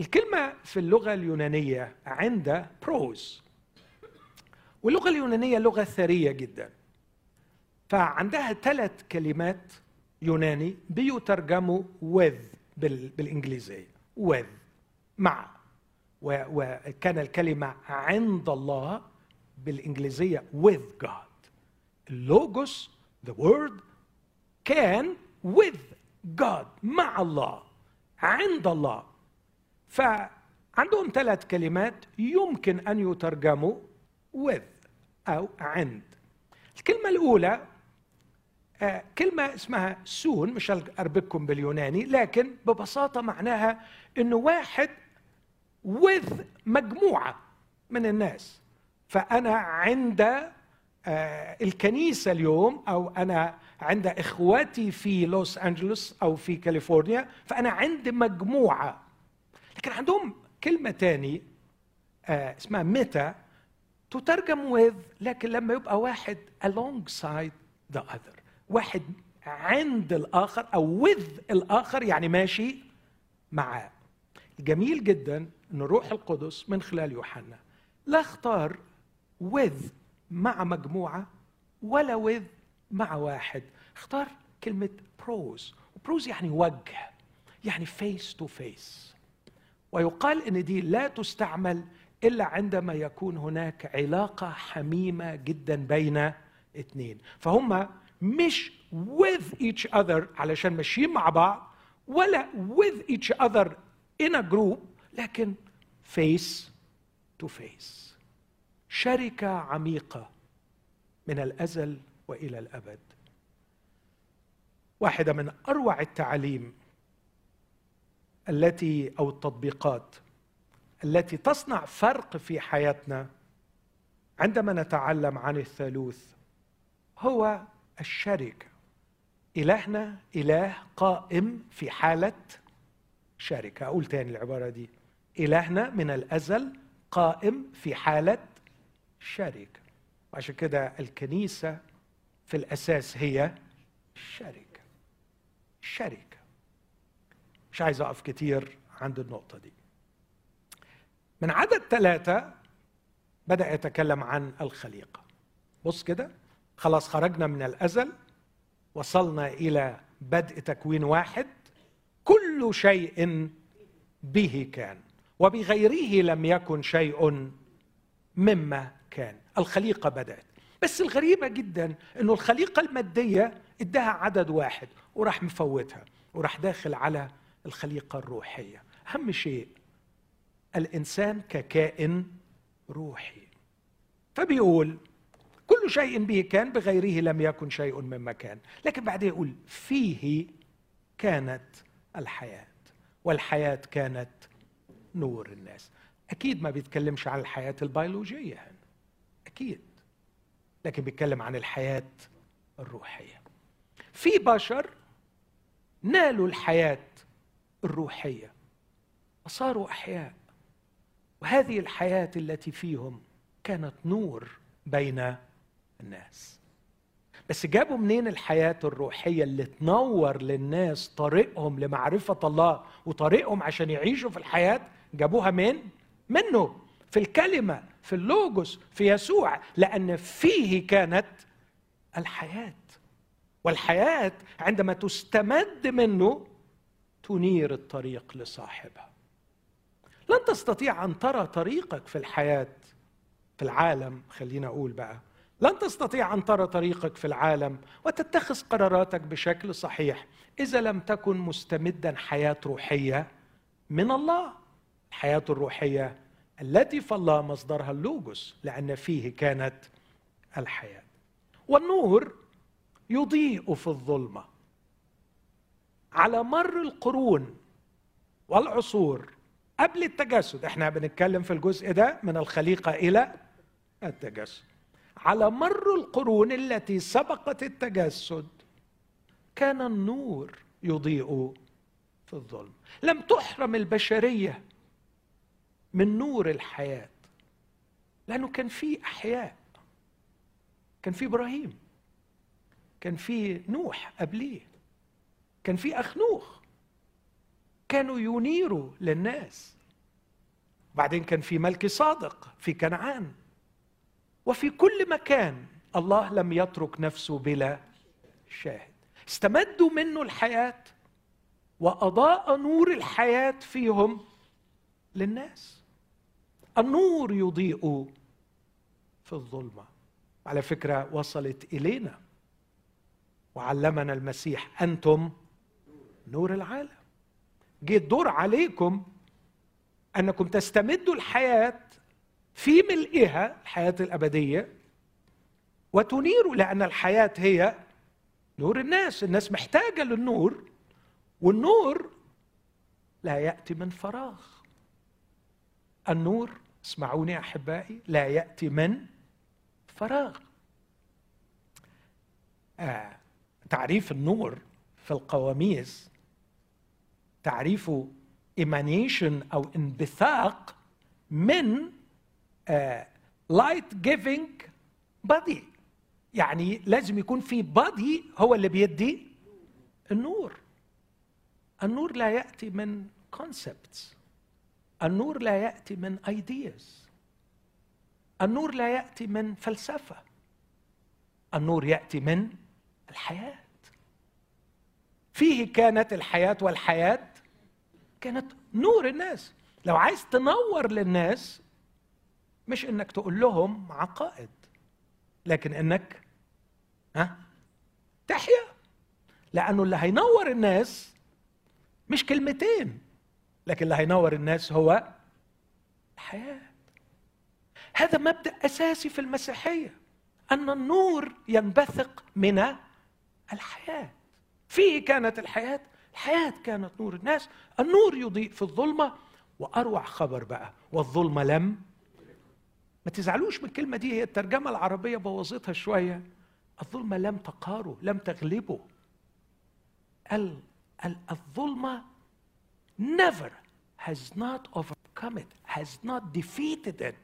Speaker 1: الكلمة في اللغة اليونانية عند بروز واللغة اليونانية لغة ثرية جدا. فعندها ثلاث كلمات يوناني بيترجموا with بالإنجليزية. With مع وكان الكلمة عند الله بالإنجليزية with God. اللوجوس the word كان with God مع الله عند الله. فعندهم ثلاث كلمات يمكن أن يترجموا with أو عند. الكلمة الأولى آه، كلمة اسمها سون مش أربككم باليوناني لكن ببساطة معناها إنه واحد with مجموعة من الناس. فأنا عند آه، الكنيسة اليوم أو أنا عند إخواتي في لوس أنجلوس أو في كاليفورنيا فأنا عند مجموعة. لكن عندهم كلمة تاني آه، اسمها ميتا تترجم with لكن لما يبقى واحد alongside the other. واحد عند الآخر أو with الآخر يعني ماشي معاه. جميل جدا أن الروح القدس من خلال يوحنا لا اختار with مع مجموعة ولا with مع واحد. اختار كلمة بروز وبروز يعني وجه يعني face to face ويقال إن دي لا تستعمل إلا عندما يكون هناك علاقة حميمة جدا بين اثنين. فهم مش with each other علشان ماشيين مع بعض ولا with each other in a group لكن face to face. شركة عميقة من الأزل وإلى الأبد. واحدة من أروع التعاليم التي أو التطبيقات التي تصنع فرق في حياتنا عندما نتعلم عن الثالوث هو الشركة إلهنا إله قائم في حالة شركه أقول تاني العبارة دي. إلهنا من الأزل قائم في حالة شركه وعشان كده الكنيسة في الأساس هي شركه شركه مش عايز أقف كتير عند النقطة دي. من عدد ثلاثة بدأ يتكلم عن الخليقة. بص كده. خلاص خرجنا من الأزل وصلنا إلى بدء تكوين واحد كل شيء به كان وبغيره لم يكن شيء مما كان. الخليقة بدأت. بس الغريبة جدا إنه الخليقة المادية إداها عدد واحد وراح مفوتها وراح داخل على الخليقة الروحية. أهم شيء الإنسان ككائن روحي. فبيقول كل شيء به كان بغيره لم يكن شيء مما كان لكن بعدين يقول فيه كانت الحياة والحياة كانت نور الناس. أكيد ما بيتكلمش عن الحياة البيولوجية هنا أكيد. لكن بيتكلم عن الحياة الروحية. في بشر نالوا الحياة الروحية. وصاروا أحياء. وهذه الحياة التي فيهم كانت نور بين الناس. بس جابوا منين الحياة الروحية اللي تنور للناس طريقهم لمعرفة الله وطريقهم عشان يعيشوا في الحياة؟ جابوها من؟ منه. في الكلمة في اللوجوس في يسوع. لأن فيه كانت الحياة. والحياة عندما تستمد منه تنير الطريق لصاحبها. لن تستطيع أن ترى طريقك في الحياة في العالم. خلينا أقول بقى. لن تستطيع أن ترى طريقك في العالم وتتخذ قراراتك بشكل صحيح. إذا لم تكن مستمدا حياة روحية من الله الحياة الروحية التي في الله مصدرها اللوجوس لأن فيه كانت الحياة. والنور يضيء في الظلمة. على مر القرون والعصور قبل التجسد إحنا بنتكلم في الجزء ده من الخليقة إلى التجسد. على مر القرون التي سبقت التجسد كان النور يضيء في الظلم. لم تحرم البشرية من نور الحياة لأنه كان في أحياء. كان في إبراهيم كان في نوح قبليه كان في أخنوخ. كانوا ينيروا للناس. بعدين كان في ملك صادق في كنعان. وفي كل مكان الله لم يترك نفسه بلا شاهد. استمدوا منه الحياة وأضاء نور الحياة فيهم للناس. النور يضيء في الظلمة. على فكرة وصلت إلينا وعلمنا المسيح أنتم نور العالم. جه الدور عليكم أنكم تستمدوا الحياة في ملئها الحياة الأبدية وتنيروا لأن الحياة هي نور الناس. الناس محتاجة للنور والنور لا يأتي من فراغ. النور اسمعوني أحبائي لا يأتي من فراغ. آه تعريف النور في القواميس تعريفه emanation أو انبثاق من light giving body يعني لازم يكون في body هو اللي بيدي النور. النور لا يأتي من concepts النور لا يأتي من ideas النور لا يأتي من فلسفة. النور يأتي من الحياة. فيه كانت الحياة والحياة كانت نور الناس. لو عايز تنور للناس مش إنك تقول لهم عقائد لكن إنك ها تحيا. لأنه اللي هينور الناس مش كلمتين لكن اللي هينور الناس هو الحياة. هذا مبدأ أساسي في المسيحية أن النور ينبثق من الحياة. فيه كانت الحياة الحياة كانت نور الناس. النور يضيء في الظلمة وأروع خبر بقى والظلمة لم ما تزعلوش من الكلمة دي هي الترجمة العربية بوظتها شوية. الظلمة لم تقاره لم تغلبه. الظلمة never has not overcome it has not defeated it.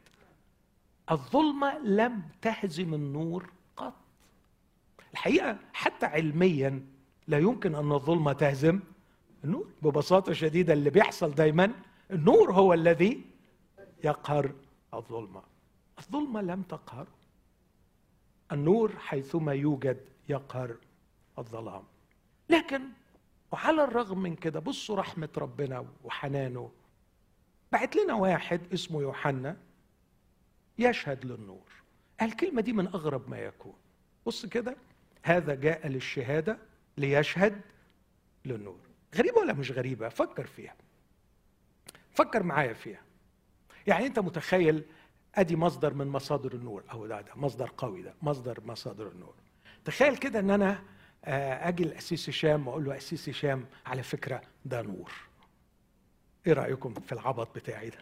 Speaker 1: الظلمة لم تهزم النور قط. الحقيقة حتى علميا لا يمكن أن الظلمة تهزم النور. ببساطة شديدة اللي بيحصل دايما النور هو الذي يقهر الظلمة. الظلمة لم تقهر. النور حيثما يوجد يقهر الظلام. لكن وعلى الرغم من كده بصوا رحمة ربنا وحنانه. بعت لنا واحد اسمه يوحنا يشهد للنور. الكلمة دي من أغرب ما يكون. بص كده هذا جاء للشهادة ليشهد للنور. غريبة ولا مش غريبة؟ فكر فيها. فكر معايا فيها. يعني أنت متخيل أدي مصدر من مصادر النور. أو ده, ده مصدر قوي ده مصدر مصادر النور. تخيل كده أن أنا آه، أجي لاسيس هشام وأقول له اسيس هشام على فكرة ده نور. إيه رأيكم في العبط بتاعي ده؟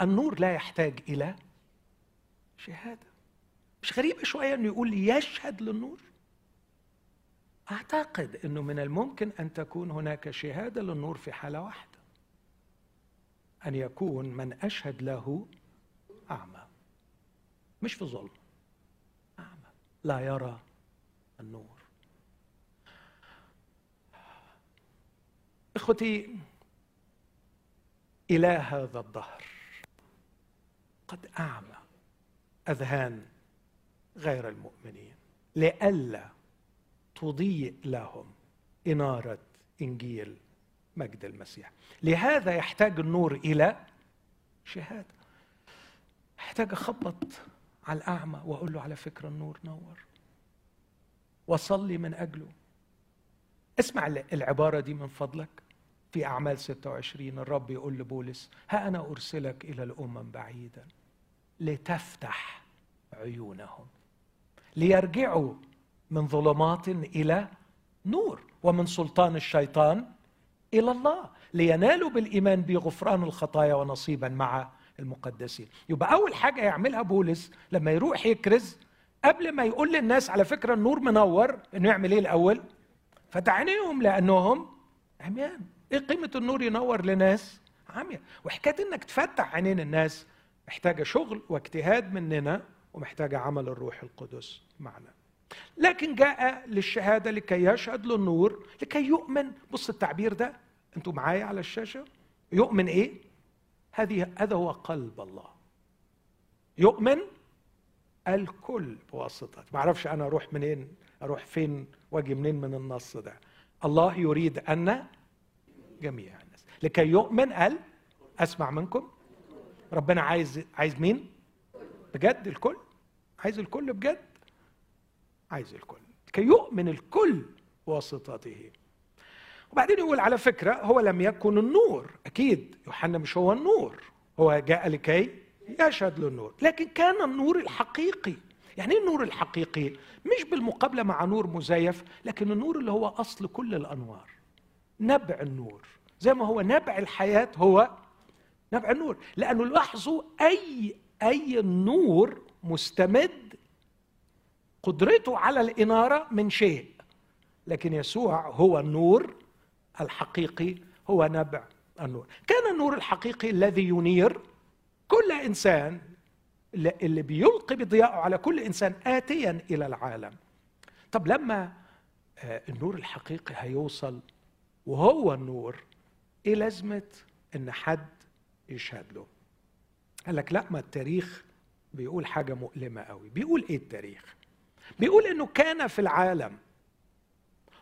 Speaker 1: النور لا يحتاج إلى شهادة. مش غريبة شوية إنه يقول يشهد للنور؟ أعتقد إنه من الممكن أن تكون هناك شهادة للنور في حالة واحدة. أن يكون من أشهد له أعمى مش في ظلم أعمى لا يرى النور. إخوتي إلى هذا الدهر قد أعمى أذهان غير المؤمنين لئلا تضيء لهم إنارة إنجيل مجد المسيح. لهذا يحتاج النور إلى شهادة. يحتاج أخبط على الأعمى وأقول له على فكرة النور نور. وصلي من أجله. اسمع العبارة دي من فضلك. في أعمال 26 الرب يقول لبولس ها أنا أرسلك إلى الأمم بعيدا لتفتح عيونهم ليرجعوا من ظلمات إلى نور ومن سلطان الشيطان إلى الله لينالوا بالإيمان بغفران الخطايا ونصيبا مع المقدسين. يبقى أول حاجة يعملها بولس لما يروح يكرز قبل ما يقول للناس على فكرة النور منور إنه يعمل إيه الأول؟ فتح عينيهم لأنهم عميان. إيه قيمة النور ينور لناس؟ عميان. وحكاية إنك تفتح عينين الناس محتاجة شغل واجتهاد مننا ومحتاجة عمل الروح القدس معنا. لكن جاء للشهادة لكي يشهد للنور لكي يؤمن. بص التعبير ده أنتوا معايا على الشاشة؟ يؤمن إيه؟ هذه هذا هو قلب الله. يؤمن الكل بواسطة. ما أعرفش أنا أروح منين أروح فين وأجي منين من النص ده. الله يريد أن جميع الناس. لكي يؤمن ال أسمع منكم. ربنا عايز عايز مين؟ بجد الكل؟ عايز الكل بجد؟ عايز الكل. كي يؤمن الكل واسطته وبعدين يقول على فكرة هو لم يكن النور. أكيد يوحنا مش هو النور. هو جاء لكي يشهد للنور لكن كان النور الحقيقي. يعني إيه النور الحقيقي؟ مش بالمقابلة مع نور مزيف لكن النور اللي هو أصل كل الأنوار. نبع النور. زي ما هو نبع الحياة هو نبع النور. لأنه لاحظوا أي أي نور مستمد قدرته على الإنارة من شيء. لكن يسوع هو النور الحقيقي هو نبع النور. كان النور الحقيقي الذي ينير كل إنسان اللي بيلقي بضياءه على كل إنسان اتيا إلى العالم. طب لما آه، النور الحقيقي هيوصل وهو النور إيه لازمه إن حد يشهد له. قال لك لا ما التاريخ بيقول حاجة مؤلمة قوي. بيقول إيه التاريخ؟ بيقول إنه كان في العالم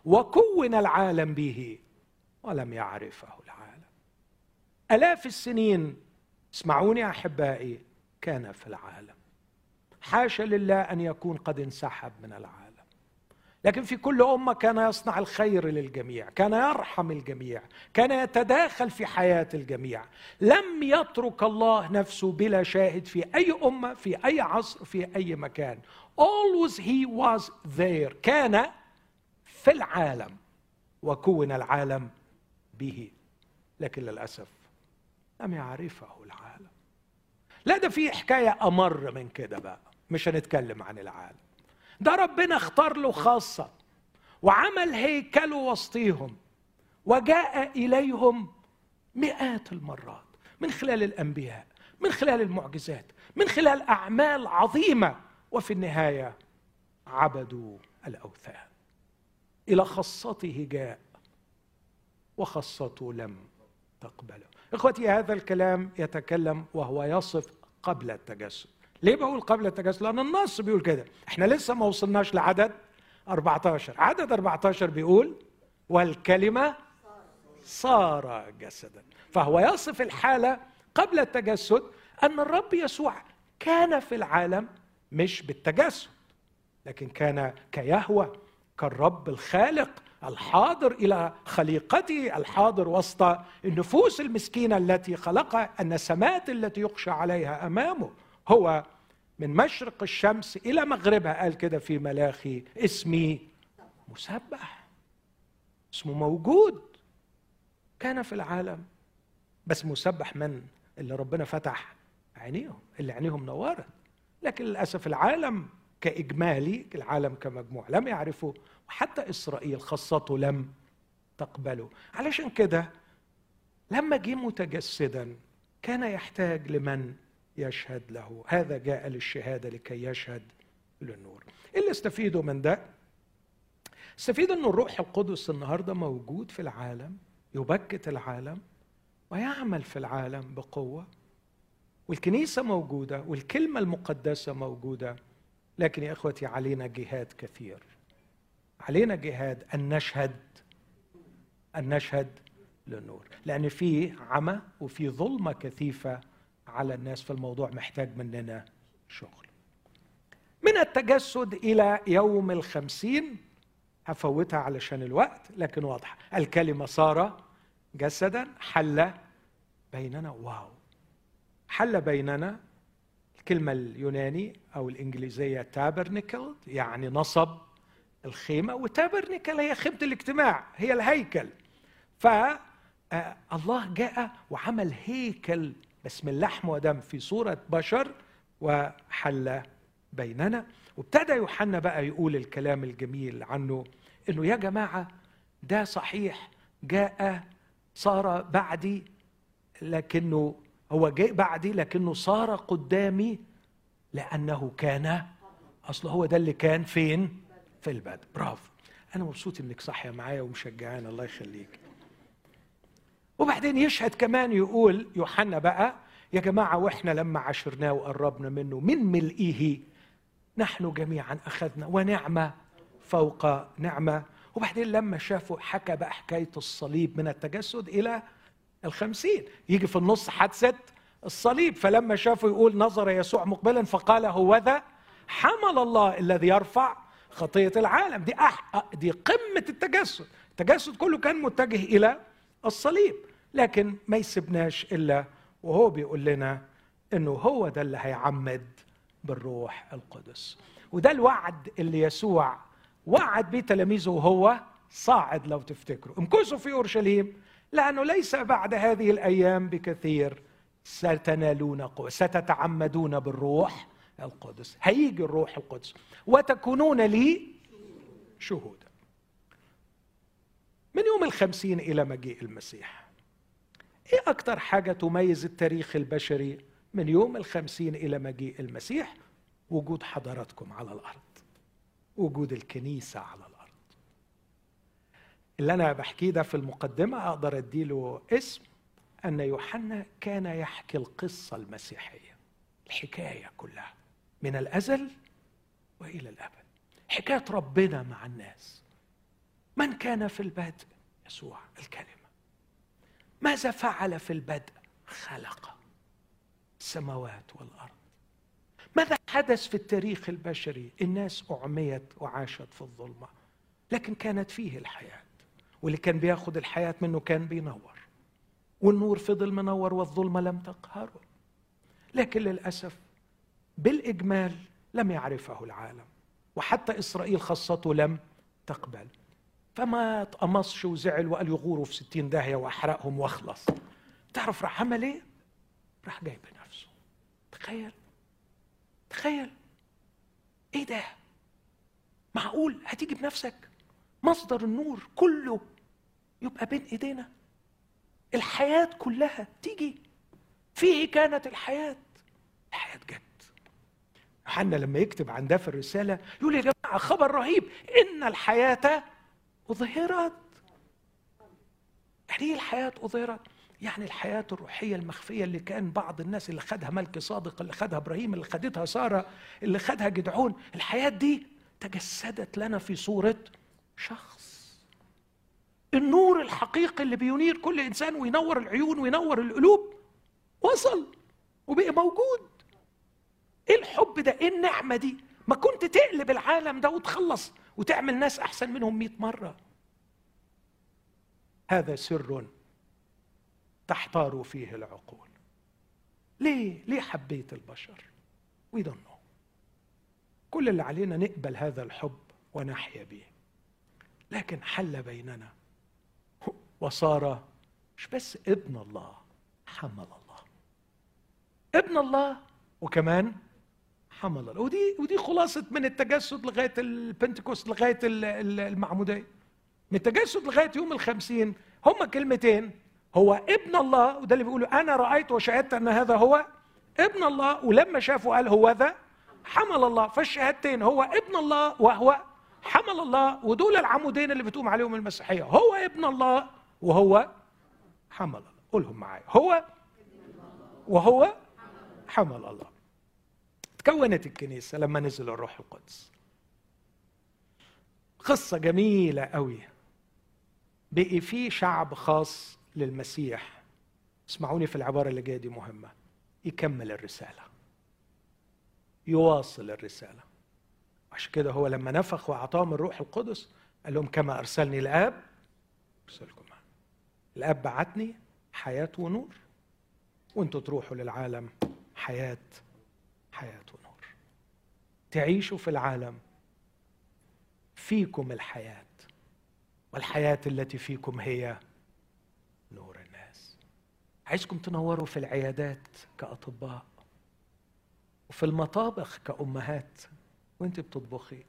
Speaker 1: وكون العالم به ولم يعرفه العالم. آلاف السنين اسمعوني أحبائي كان في العالم. حاشا لله أن يكون قد انسحب من العالم. لكن في كل أمة كان يصنع الخير للجميع كان يرحم الجميع كان يتداخل في حياة الجميع. لم يترك الله نفسه بلا شاهد في أي أمة في أي عصر في أي مكان. Always he was there كان في العالم. وكون العالم به. لكن للأسف لم يعرفه العالم. لا ده في حكاية أمر من كده بقى. مش هنتكلم عن العالم. ده ربنا اختار له خاصة وعمل هيكله وسطيهم وجاء إليهم مئات المرات من خلال الأنبياء من خلال المعجزات من خلال أعمال عظيمة وفي النهاية عبدوا الأوثان. إلى خاصته جاء وخاصته لم تقبله. إخوتي هذا الكلام يتكلم وهو يصف قبل التجسد ليه بقول قبل التجسد لأن النص بيقول كده. إحنا لسه ما وصلناش لعدد 14 عدد 14 بيقول والكلمة صار جسدا. فهو يصف الحالة قبل التجسد أن الرب يسوع كان في العالم مش بالتجسد لكن كان كيهوى كالرب الخالق الحاضر إلى خليقته الحاضر وسط النفوس المسكينة التي خلقها النسمات التي يخشى عليها أمامه. هو من مشرق الشمس إلى مغربها قال كده في ملاخي اسمي مسبح. اسمه موجود. كان في العالم. بس مسبح من؟ اللي ربنا فتح عينيهم اللي عينيهم نورت لكن للأسف العالم كإجمالي العالم كمجموع لم يعرفوا وحتى إسرائيل خاصته لم تقبله. علشان كده لما جه متجسدا كان يحتاج لمن يشهد له. هذا جاء للشهادة لكي يشهد للنور. إيه اللي استفيدوا من ده؟ استفيد إن الروح القدس النهارده موجود في العالم يبكت العالم ويعمل في العالم بقوة. والكنيسة موجودة والكلمة المقدسة موجودة لكن يا إخوتي علينا جهاد كثير. علينا جهاد أن نشهد أن نشهد للنور. لأن في عمى وفي ظلمة كثيفة على الناس في الموضوع محتاج مننا شغل. من التجسد إلى يوم الخمسين هفوتها علشان الوقت لكن واضحة. الكلمة صار جسدا حل بيننا. واو. حل بيننا. الكلمة اليوناني أو الإنجليزية تابرنيكل يعني نصب الخيمة وتابرنيكل هي خيمة الاجتماع هي الهيكل. فالله آه، جاء وعمل هيكل بس من لحم ودم في صورة بشر وحل بيننا. وابتدى يوحنا بقى يقول الكلام الجميل عنه إنه يا جماعة ده صحيح جاء صار بعدي لكنه هو جاء بعدي لكنه صار قدامي لأنه كان أصل هو ده اللي كان فين؟ في البدء برافو. أنا مبسوط إنك صاحية معايا ومشجعان الله يخليك. وبعدين يشهد كمان يقول يوحنا بقى يا جماعة وإحنا لما عشرناه وقربنا منه من ملئه نحن جميعا أخذنا ونعمة فوق نعمة وبعدين لما شافوا حكى بقى حكاية الصليب من التجسد إلى الخمسين. يجي في النص حادثة الصليب. فلما شافوا يقول نظر يسوع مقبلا فقال هو ذا؟ حمل الله الذي يرفع خطية العالم. دي أح... دي قمة التجسد. التجسد كله كان متجه إلى الصليب لكن ما يسيبناش إلا وهو بيقول لنا إنه هو ده اللي هيعمد بالروح القدس. وده الوعد اللي يسوع وعد بيه تلاميذه وهو صاعد لو تفتكروا. امكثوا في أورشليم لأنه ليس بعد هذه الأيام بكثير ستنالون قوة ستتعمدون بالروح. القدس. هيجي الروح القدس. وتكونون لي شهودا. من يوم الخمسين إلى مجيء المسيح. إيه أكتر حاجة تميز التاريخ البشري من يوم الخمسين إلى مجيء المسيح؟ وجود حضراتكم على الأرض. وجود الكنيسة على الأرض. اللي أنا بحكيه ده في المقدمة أقدر أديله اسم. أن يوحنا كان يحكي القصة المسيحية. الحكاية كلها. من الأزل وإلى الأبد. حكاية ربنا مع الناس. من كان في البدء؟ يسوع الكلمة. ماذا فعل في البدء؟ خلق السماوات والأرض. ماذا حدث في التاريخ البشري؟ الناس أعميت وعاشت في الظلمة لكن كانت فيه الحياة. واللي كان بياخد الحياة منه كان بينور. والنور فضل منور والظلمة لم تقهره. لكن للأسف بالإجمال لم يعرفه العالم وحتى إسرائيل خاصته لم تقبل. فما تقمصش وزعل وقال يغوروا في ستين داهية وأحرقهم وأخلص. تعرف راح عمل إيه؟ راح جايب نفسه. تخيل تخيل. إيه ده؟ معقول؟ هتيجي بنفسك؟ مصدر النور كله يبقى بين إيدينا. الحياة كلها تيجي. فيه كانت الحياة؟ الحياة جت. يوحنا لما يكتب عن ده في الرسالة يقول يا جماعة خبر رهيب إن الحياة أظهرت. يعني إيه الحياة أظهرت؟ يعني الحياة الروحية المخفية اللي كان بعض الناس اللي خدها ملك صادق اللي خدها إبراهيم اللي خدتها سارة اللي خدها جدعون الحياة دي تجسدت لنا في صورة شخص. النور الحقيقي اللي بينير كل إنسان وينور العيون وينور القلوب وصل وبقي موجود. إيه الحب ده؟ إيه النعمة دي؟ ما كنت تقلب العالم ده وتخلص وتعمل ناس أحسن منهم مئة مرة. هذا سر تحتار فيه العقول. ليه؟ ليه حبيت البشر؟ وي كل اللي علينا نقبل هذا الحب ونحيا به. لكن حل بيننا. وصار مش بس ابن الله حمل الله. ابن الله وكمان حمل الله. ودي ودي خلاصة من التجسد لغاية البنتكوست لغاية المعمودية. من التجسد لغاية يوم الخمسين هما كلمتين. هو ابن الله وده اللي بيقولوا أنا رأيت وشهدت أن هذا هو ابن الله ولما شافوا قال هو ذا حمل الله. فالشهادتين هو ابن الله وهو حمل الله ودول العمودين اللي بتقوم عليهم المسيحية. هو ابن الله وهو حمل الله. قولهم معايا. هو وهو حمل الله. تكونت الكنيسة لما نزل الروح القدس. قصة جميلة قوي. بقي في شعب خاص للمسيح. اسمعوني في العبارة اللي جاية دي مهمة. يكمل الرسالة. يواصل الرسالة. عشان كده هو لما نفخ وأعطاهم الروح القدس قال لهم كما أرسلني الآب أرسلكم. الآب بعتني حياة ونور. وأنتوا تروحوا للعالم حياة حياة ونور تعيشوا في العالم فيكم الحياة والحياة التي فيكم هي نور الناس. عايزكم تنوروا في العيادات كأطباء وفي المطابخ كأمهات وانت بتطبخي.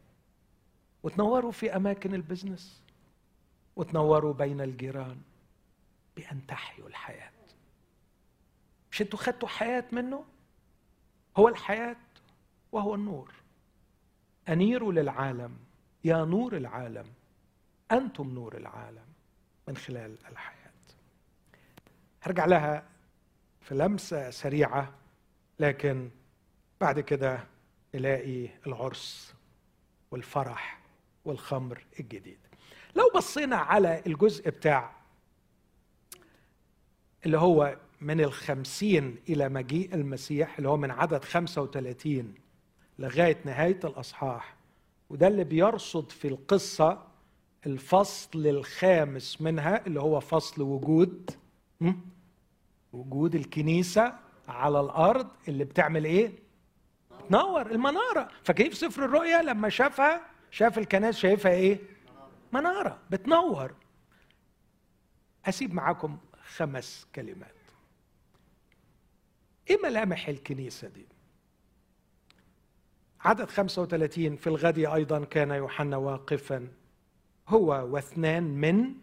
Speaker 1: وتنوروا في أماكن البزنس وتنوروا بين الجيران بأن تحيوا الحياة. مش أنتوا خدتوا حياة منه؟ هو الحياة وهو النور. أنيروا للعالم يا نور العالم أنتم نور العالم من خلال الحياة. هرجع لها في لمسة سريعة لكن بعد كده نلاقي العرس والفرح والخمر الجديد. لو بصينا على الجزء بتاع اللي هو من الخمسين إلى مجيء المسيح اللي هو من عدد خمسة وثلاثين لغاية نهاية الأصحاح. وده اللي بيرصد في القصة الفصل الخامس منها اللي هو فصل وجود وجود الكنيسة على الأرض اللي بتعمل إيه؟ بتنور المنارة. فكيف سفر الرؤيا؟ لما شافها شاف الكنائس شايفها إيه؟ منارة بتنور. أسيب معاكم خمس كلمات. إيه ملامح الكنيسة دي؟ عدد 35 في الغد أيضا كان يوحنا واقفا. هو واثنان من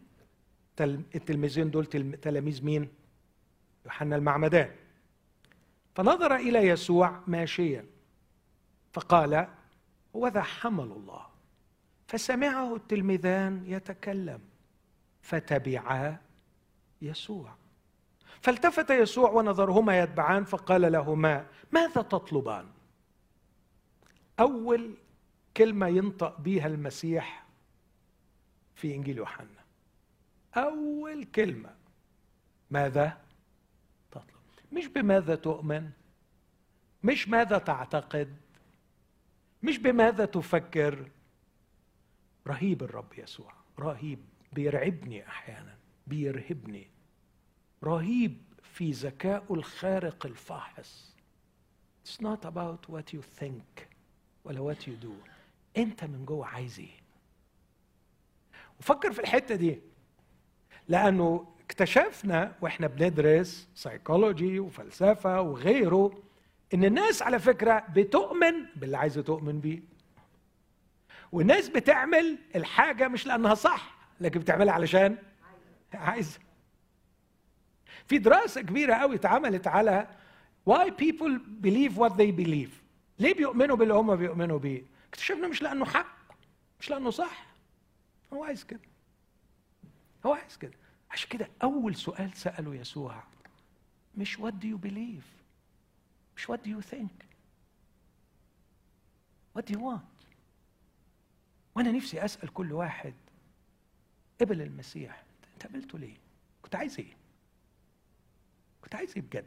Speaker 1: التلميذين دول تلاميذ مين؟ يوحنا المعمدان. فنظر إلى يسوع ماشيا. فقال هو ذا حمل الله. فسمعه التلميذان يتكلم. فتبعا يسوع. فالتفت يسوع ونظرهما يتبعان فقال لهما ماذا تطلبان؟ أول كلمة ينطق بها المسيح في إنجيل يوحنا. أول كلمة ماذا تطلب؟ مش بماذا تؤمن مش ماذا تعتقد مش بماذا تفكر. رهيب الرب يسوع رهيب بيرعبني أحيانا بيرهبني. رهيب في ذكائه الخارق الفاحص. It's not about what you think ولا what you do. انت من جوه عايز إيه؟ وفكر في الحتة دي. لأنه اكتشفنا وإحنا بندرس سيكولوجي وفلسفة وغيره إن الناس على فكرة بتؤمن باللي عايزة تؤمن بيه. والناس بتعمل الحاجة مش لأنها صح لكن بتعملها علشان عايزة. في دراسة كبيرة قوي اتعملت على why people believe what they believe. ليه بيؤمنوا باللي هم بيؤمنوا بيه؟ اكتشفنا مش لأنه حق مش لأنه صح. هو عايز كده. هو عايز كده. عشان كده أول سؤال سأله يسوع مش what do you believe? مش what do you think? What do you want? وأنا نفسي أسأل كل واحد قبل المسيح أنت قبلته ليه؟ كنت عايز إيه؟ كنت عايز إيه بجد؟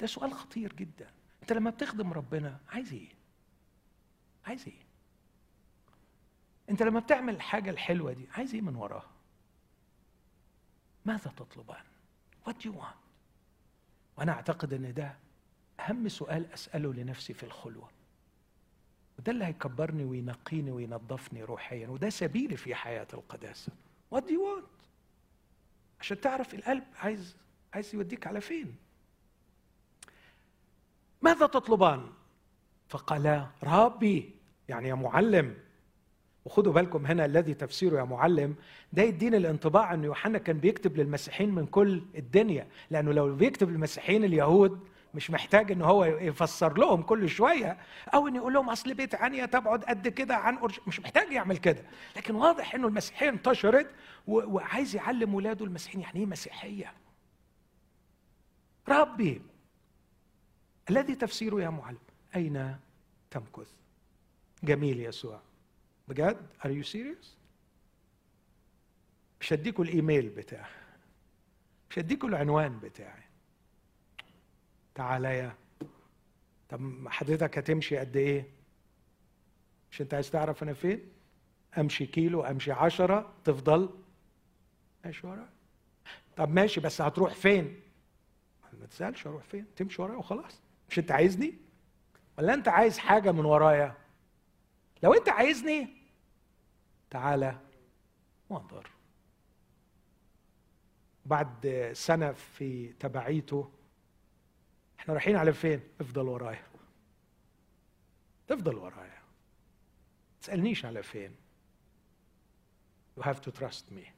Speaker 1: ده سؤال خطير جدا. انت لما بتخدم ربنا عايز إيه؟ عايز إيه؟ انت لما بتعمل الحاجة الحلوة دي عايز إيه من وراها؟ ماذا تطلبان؟ What do you want? وأنا اعتقد ان ده اهم سؤال اسأله لنفسي في الخلوة. وده اللي هيكبرني وينقيني وينظفني روحيا وده سبيلي في حياة القداسة. What do you want? عشان تعرف القلب عايز عايز يوديك على فين؟ ماذا تطلبان؟ فقالا ربي يعني يا معلم وخدوا بالكم هنا الذي تفسيره يا معلم ده يدينا الانطباع أن يوحنا كان بيكتب للمسيحيين من كل الدنيا لأنه لو بيكتب للمسيحيين اليهود مش محتاج إن هو يفسر لهم كل شوية أو إن يقول لهم أصل بيت عنيا تبعد قد كده عن أرش... مش محتاج يعمل كده. لكن واضح إنه المسيحية انتشرت. وعايز يعلم ولاده المسيحيين يعني إيه مسيحية؟ ربي. الذي تفسيره يا معلم أين تمكث؟ جميل يسوع. بجد؟ Are you serious? مش هديكوا الإيميل بتاعي. مش هديكوا العنوان بتاعي. تعالى يا. طب حضرتك هتمشي قد إيه؟ مش أنت عايز تعرف أنا فين؟ أمشي كيلو أمشي عشرة تفضل. ماشي ورا. طب ماشي بس هتروح فين؟ ما تسألش أروح فين؟ تمشي ورايا وخلاص. مش انت عايزني؟ ولا انت عايز حاجة من ورايا؟ لو انت عايزني تعالى وانظر. بعد سنة في تبعيته إحنا رايحين على فين؟ افضل ورايا. افضل ورايا. تسألنيش على فين. You have to trust me.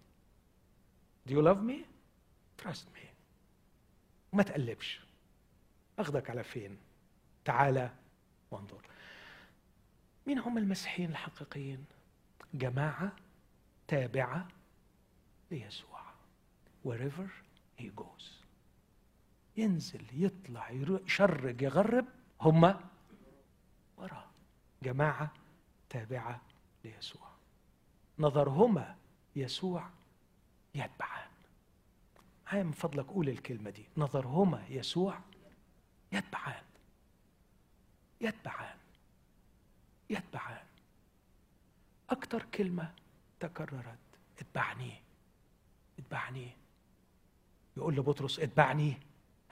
Speaker 1: Do you love me? Trust me. وما تقلبش. أخذك على فين؟ تعالى وانظر. مين هم المسيحيين الحقيقيين؟ جماعة تابعة ليسوع. Wherever he goes. ينزل يطلع يشرق يغرب هم وراه جماعة تابعة ليسوع. نظرهما يسوع يتبعان. هاي من فضلك قول الكلمة دي. نظرهما يسوع يتبعان. يتبعان. يتبعان. أكثر كلمة تكررت اتبعني. اتبعني. يقول لبطرس اتبعني.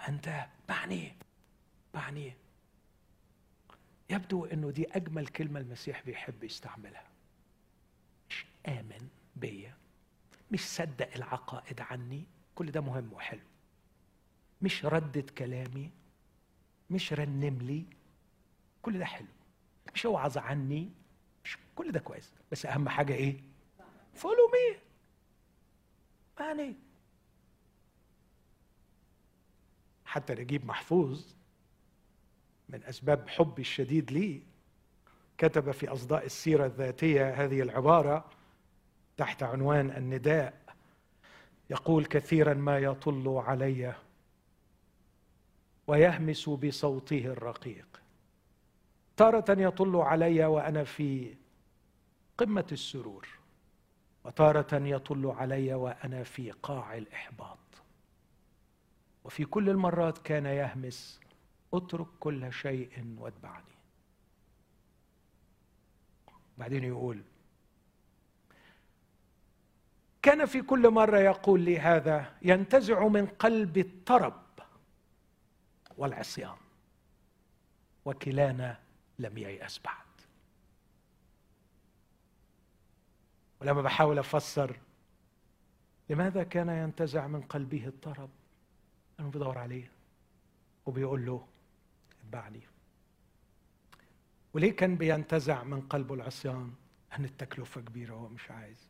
Speaker 1: أنت اتبعني. اتبعني. يبدو أنه دي أجمل كلمة المسيح بيحب يستعملها. مش آمن بيا. مش صدق العقائد عني. كل ده مهم وحلو. مش ردد كلامي مش رنم لي كل ده حلو. مش اوعظ عني مش كل ده كويس. بس أهم حاجة إيه؟ follow me. يعني حتى نجيب محفوظ من أسباب حبي الشديد لي كتب في أصداء السيرة الذاتية هذه العبارة تحت عنوان النداء. يقول كثيرا ما يطل علي ويهمس بصوته الرقيق. تارة يطل علي وأنا في قمة السرور وتارة يطل علي وأنا في قاع الإحباط. وفي كل المرات كان يهمس اترك كل شيء واتبعني. بعدين يقول كان في كل مرة يقول لي هذا ينتزع من قلبي الطرب والعصيان. وكلانا لم ييأس بعد. ولما بحاول أفسر لماذا كان ينتزع من قلبه الطرب أنه بيدور عليه وبيقول له اتبعني. وليه كان بينتزع من قلبه العصيان؟ أن التكلفة كبيرة وهو مش عايز.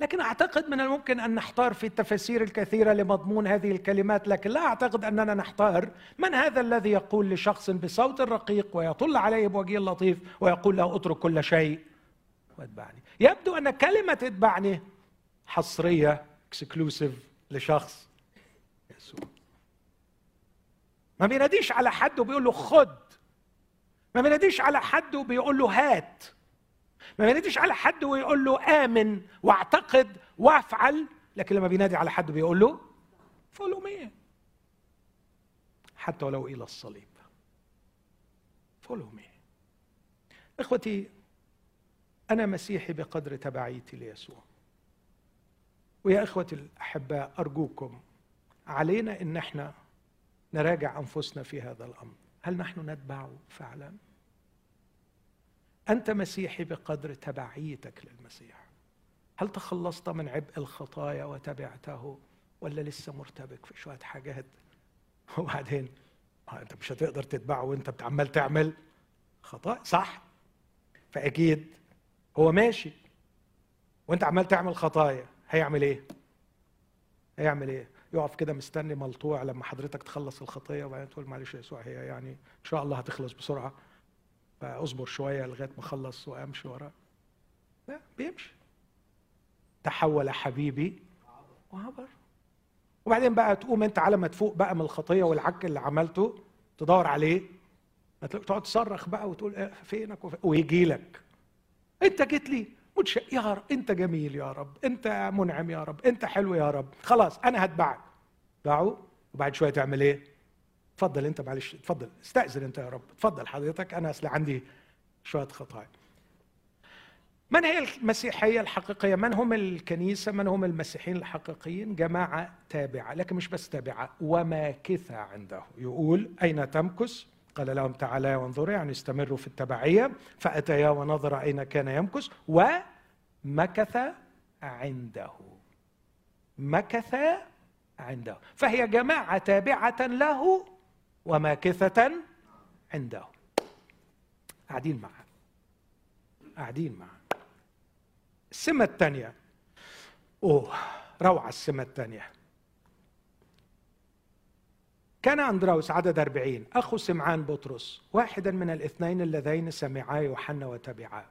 Speaker 1: لكن أعتقد من الممكن أن نحتار في التفاسير الكثيره لمضمون هذه الكلمات لكن لا أعتقد أننا نحتار من هذا الذي يقول لشخص بصوت رقيق ويطل عليه بوجه لطيف ويقول له اترك كل شيء واتبعني. يبدو أن كلمة اتبعني حصرية exclusive لشخص يسوع. ما بيناديش على حد وبيقول له خد. ما بيناديش على حد وبيقول له هات. ما بيناديش على حد ويقول له آمن واعتقد وافعل لكن لما بينادي على حد بيقول له follow me حتى ولو إلى الصليب. فولو مي إخوتي أنا مسيحي بقدر تبعيتي ليسوع. ويا إخوتي الأحباء أرجوكم علينا إن إحنا نراجع أنفسنا في هذا الأمر. هل نحن نتبعه فعلا؟ أنت مسيحي بقدر تبعيتك للمسيح. هل تخلصت من عبء الخطايا وتبعته ولا لسه مرتبك في شوية حاجات؟ *laughs* وبعدين آه، أنت مش هتقدر تتبعه وأنت بتعمل تعمل خطايا صح؟ فأكيد هو ماشي. وأنت عمال تعمل خطايا هيعمل إيه؟ هيعمل إيه؟ يقف كده مستني ملطوع لما حضرتك تخلص الخطية وبعدين تقول معلش يا يسوع هي يعني إن شاء الله هتخلص بسرعة. فاصبر شوية لغاية ما أخلص وأمشي وراه لا بيمشي. تحول حبيبي وعبر. وبعدين بقى تقوم أنت على ما تفوق بقى من الخطية والعك اللي عملته تدور عليه. تقعد تصرخ بقى وتقول إيه فينك ويجي لك. أنت جيت لي. يا رب أنت جميل يا رب. أنت منعم يا رب. أنت حلو يا رب. خلاص أنا هتبعك. باعوا وبعد شوية تعمل إيه؟ اتفضل انت معلش اتفضل استأذن انت يا رب اتفضل حضرتك أنا أصل عندي شوية خطايا. من هي المسيحية الحقيقية؟ من هم الكنيسة؟ من هم المسيحيين الحقيقيين؟ جماعة تابعة لكن مش بس تابعة وماكثة عنده. يقول أين تمكث؟ قال لهم تعالى وانظروا يعني استمروا في التبعية. فأتيا ونظر أين كان يمكث؟ ومكث عنده. مكث عنده. فهي جماعة تابعة له وماكثة عنده. قاعدين معه. قاعدين معه. السمة الثانية. أوه روعة السمة الثانية. كان أندراوس عدد أربعين. أخو سمعان بطرس واحدا من الاثنين اللذين سمعا يوحنا وتبعا.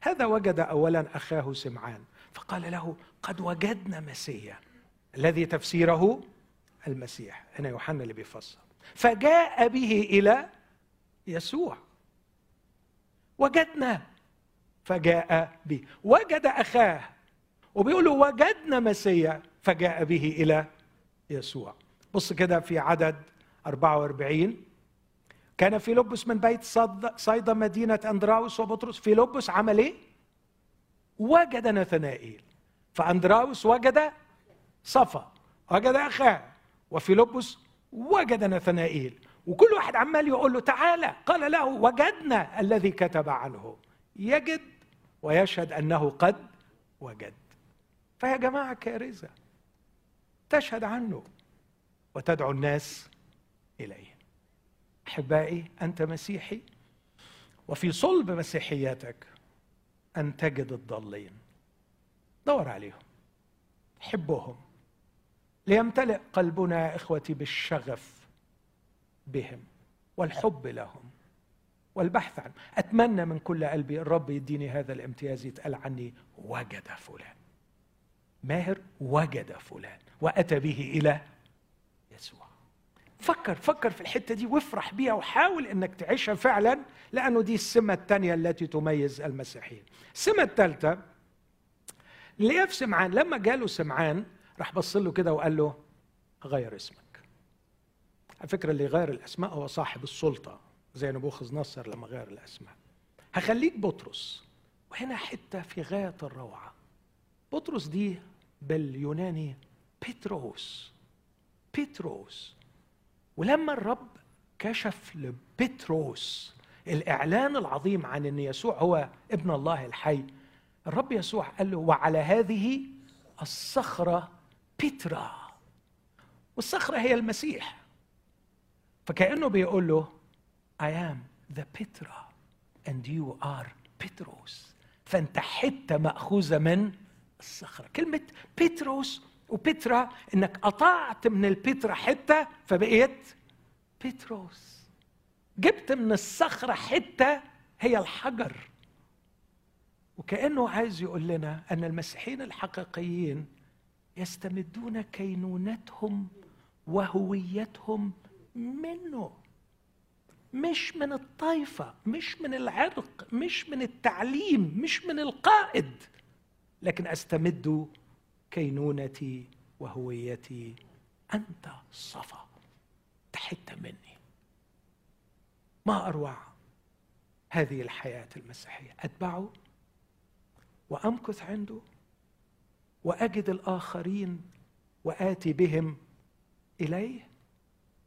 Speaker 1: هذا وجد أولا أخاه سمعان فقال له قد وجدنا مسيا الذي تفسيره المسيح. هنا يوحنا اللي بيفسر. فجاء به إلى يسوع. وجدنا. فجاء به. وجد أخاه. وبيقول وجدنا مسيا. فجاء به إلى يسوع. بص كده في عدد 44 كان في لبس من بيت صيدا مدينة أندراوس وبطرس. في لبس عمل إيه؟ وجد نثنائيل. فأندراوس وجد صفا. وجد أخاه. وفي لبس وجد نثنائيل. وكل واحد عمال يقول له تعالى. قال له وجدنا الذي كتب عنه. يجد ويشهد أنه قد وجد. فيا جماعة كارثة. تشهد عنه وتدعو الناس إليه. أحبائي أنت مسيحي. وفي صلب مسيحيتك أن تجد الضالين. دور عليهم. حبهم. ليمتلئ قلبنا يا إخوتي بالشغف بهم والحب لهم والبحث عنه أتمنى من كل قلبي الرب يديني هذا الامتياز يتقال عني وجد فلان. ماهر وجد فلان وأتى به إلى يسوع. فكر فكر في الحتة دي وافرح بيها وحاول إنك تعيشها فعلا لأنه دي السمة الثانية التي تميز المسيحيين. السمة الثالثه اللي في سمعان لما جاله سمعان راح بص له كده وقال له غير اسمك. على فكرة اللي يغير الأسماء هو صاحب السلطة زي نبوخذ نصر لما غير الأسماء. هخليك بطرس وهنا حتة في غاية الروعة. بطرس دي باليوناني بيتروس بيتروس. ولما الرب كشف لبيتروس الإعلان العظيم عن أن يسوع هو ابن الله الحي الرب يسوع قال له وعلى هذه الصخرة بيترا. والصخرة هي المسيح. فكأنه بيقول له I am the Petra and you are Petros. فأنت حتة مأخوذة من الصخرة. كلمة بيتروس وبترا إنك قطعت من البترا حتة فبقيت بيتروس جبت من الصخرة حتة هي الحجر. وكأنه عايز يقول لنا أن المسيحيين الحقيقيين يستمدون كينونتهم وهويتهم منه مش من الطائفة مش من العرق مش من التعليم مش من القائد. لكن أستمد كينونتي وهويتي. أنت صفا تحت مني. ما أروع هذه الحياة المسيحية؟ أتبعه وأمكث عنده وأجد الآخرين وآتي بهم إليه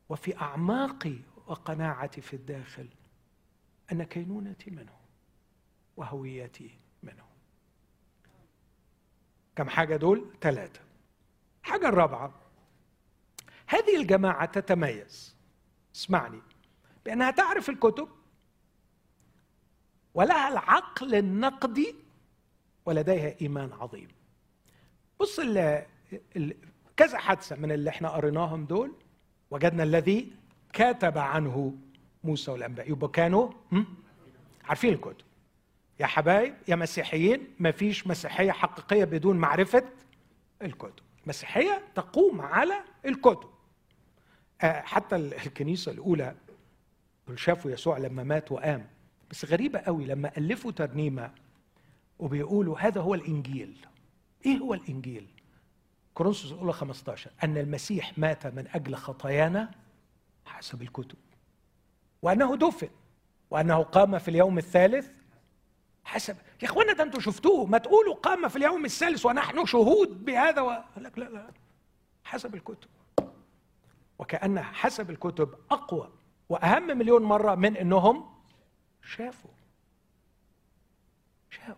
Speaker 1: وفي اعماقي وقناعتي في الداخل أن كينونتي منه وهويتي منه كم حاجة دول؟ ثلاثة. الحاجة الرابعة هذه الجماعة تتميز اسمعني بأنها تعرف الكتب ولها العقل النقدي ولديها إيمان عظيم. بص كذا حادثة من اللي إحنا قريناهم دول وجدنا الذي كتب عنه موسى والأنبياء. يبقى كانوا عارفين الكتب. يا حبايب يا مسيحيين ما فيش مسيحية حقيقية بدون معرفة الكتب. المسيحيه تقوم على الكتب. آه، حتى الكنيسة الأولى دول شافوا يسوع لما مات وقام. بس غريبة قوي لما ألفوا ترنيمة وبيقولوا هذا هو الإنجيل. إيه هو الإنجيل؟ كورنثوس الاولى 15 أن المسيح مات من أجل خطايانا حسب الكتب. وأنه دفن. وأنه قام في اليوم الثالث حسب. يا إخوانا ده أنتوا شفتوه. ما تقولوا قام في اليوم الثالث ونحن شهود بهذا و... لك لا لا. حسب الكتب. وكأن حسب الكتب أقوى وأهم مليون مرة من إنهم شافوا. شافوا.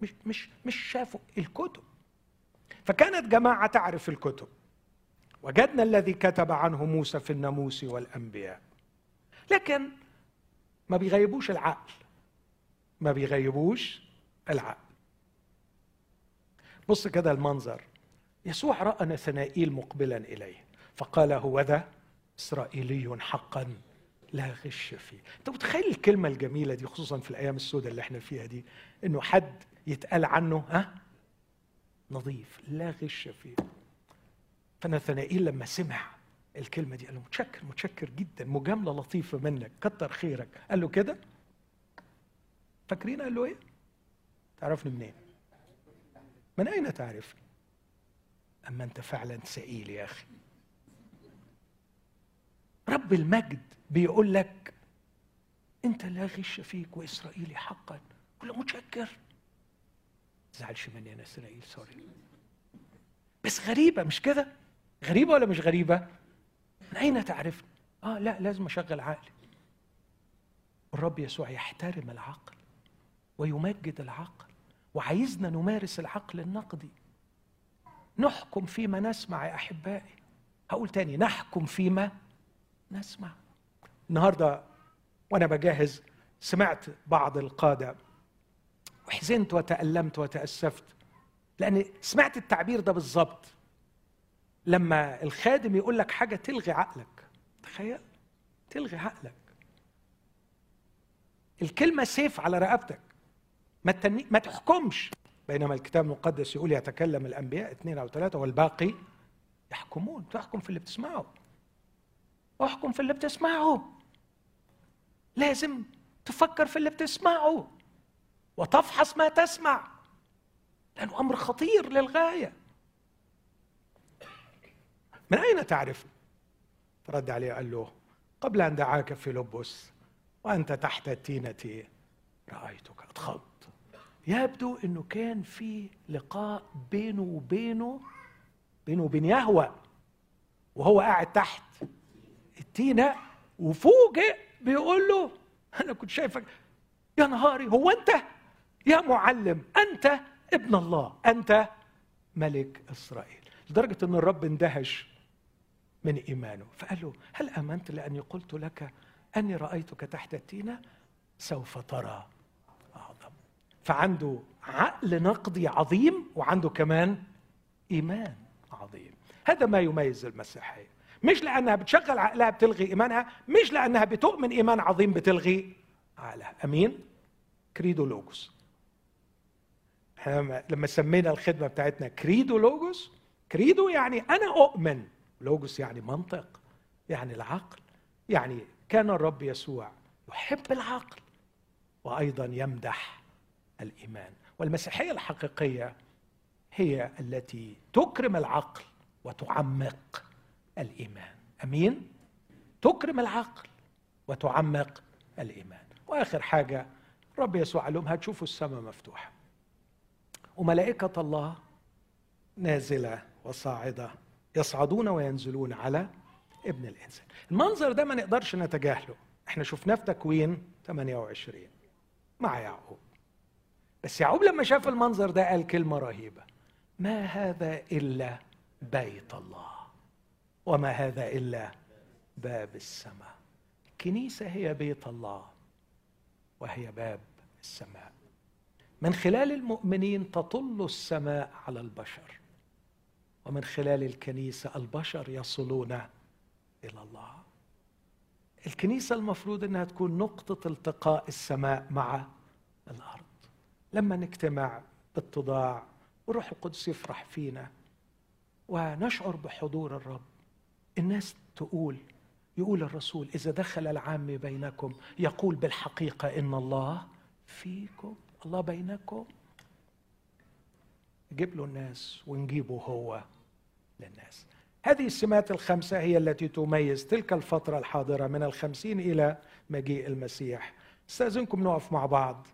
Speaker 1: مش مش مش شافوا. الكتب فكانت جماعة تعرف الكتب. وجدنا الذي كتب عنه موسى في الناموس والأنبياء. لكن ما بيغيبوش العقل. ما بيغيبوش العقل. بص كده المنظر. يسوع رأى نثنائيل مقبلا إليه. فقال هو ذا إسرائيلي حقا لا غش فيه. أنت متخيل الكلمة الجميلة دي خصوصا في الأيام السوداء اللي إحنا فيها دي إنه حد يتقال عنه ها؟ نظيف لا غش فيه. فنثنائيل لما سمع الكلمة دي قال له متشكر متشكر جدا مجاملة لطيفة منك كتر خيرك. قال له كده؟ فاكرين؟ قال له إيه؟ تعرفني منين؟ من أين تعرفني؟ أما أنت فعلا سئيل يا أخي. رب المجد بيقول لك أنت لا غش فيك وإسرائيلي حقا. كل متشكر. تزعلش مني أنا إسرائيل سوري بس غريبة مش كده؟ غريبة ولا مش غريبة؟ من أين تعرفني؟ آه لا لازم أشغل عقلي. الرب يسوع يحترم العقل ويمجد العقل وعايزنا نمارس العقل النقدي. نحكم فيما نسمع يا أحبائي. هقول تاني نحكم فيما نسمع. النهارده وأنا بجهز سمعت بعض القادة. وحزنت وتألمت وتأسفت. لأن سمعت التعبير ده بالظبط. لما الخادم يقول لك حاجة تلغي عقلك. تخيل. تلغي عقلك. الكلمة سيف على رقبتك. ما, التني... ما تحكمش. بينما الكتاب المقدس يقول يتكلم الأنبياء اثنين أو ثلاثة والباقي يحكمون. تحكم في اللي بتسمعه. احكم في اللي بتسمعه. لازم تفكر في اللي بتسمعه. وتفحص ما تسمع. لأنه أمر خطير للغاية. من أين تعرف؟ فرد عليه قال له قبل أن دعاك في لبس وأنت تحت التينة رأيتك أتخض يبدو أنه كان في لقاء بينه وبينه بينه وبين يهوى وهو قاعد تحت التينة وفوجئ بيقول له أنا كنت شايفك. يا نهاري هو أنت؟ يا معلم أنت ابن الله أنت ملك إسرائيل. لدرجة أن الرب اندهش من إيمانه. فقال له هل آمنت لأني قلت لك أني رأيتك تحت التينة سوف ترى. أعظم. فعنده عقل نقدي عظيم وعنده كمان إيمان عظيم. هذا ما يميز المسيحية. مش لأنها بتشغل عقلها بتلغي إيمانها مش لأنها بتؤمن إيمان عظيم بتلغي عقلها. أمين؟ كريدو لوجوس إحنا لما سمينا الخدمة بتاعتنا كريدو لوجوس كريدو يعني أنا أؤمن. لوجوس يعني منطق يعني العقل يعني كان الرب يسوع يحب العقل وأيضا يمدح الإيمان. والمسيحية الحقيقية هي التي تكرم العقل وتعمق الإيمان. أمين؟ تكرم العقل وتعمق الإيمان. وآخر حاجة الرب يسوع لهم هتشوفوا السماء مفتوحة. وملائكة الله نازلة وصاعدة يصعدون وينزلون على ابن الإنسان. المنظر ده ما نقدرش نتجاهله. إحنا شفناه في تكوين 28 مع يعقوب. بس يعقوب لما شاف المنظر ده قال كلمة رهيبة. ما هذا إلا بيت الله. وما هذا إلا باب السماء. الكنيسة هي بيت الله وهي باب السماء. من خلال المؤمنين تطل السماء على البشر ومن خلال الكنيسة البشر يصلون إلى الله. الكنيسة المفروض إنها تكون نقطة التقاء السماء مع الأرض. لما نجتمع باتضاع والروح القدس يفرح فينا ونشعر بحضور الرب الناس تقول يقول الرسول إذا دخل العام بينكم يقول بالحقيقة إن الله فيكم. الله بينكم. جيب له الناس ونجيبه هو للناس. هذه السمات الخمسة هي التي تميز تلك الفترة الحاضرة من الخمسين إلى مجيء المسيح. استأذنكم نقف مع بعض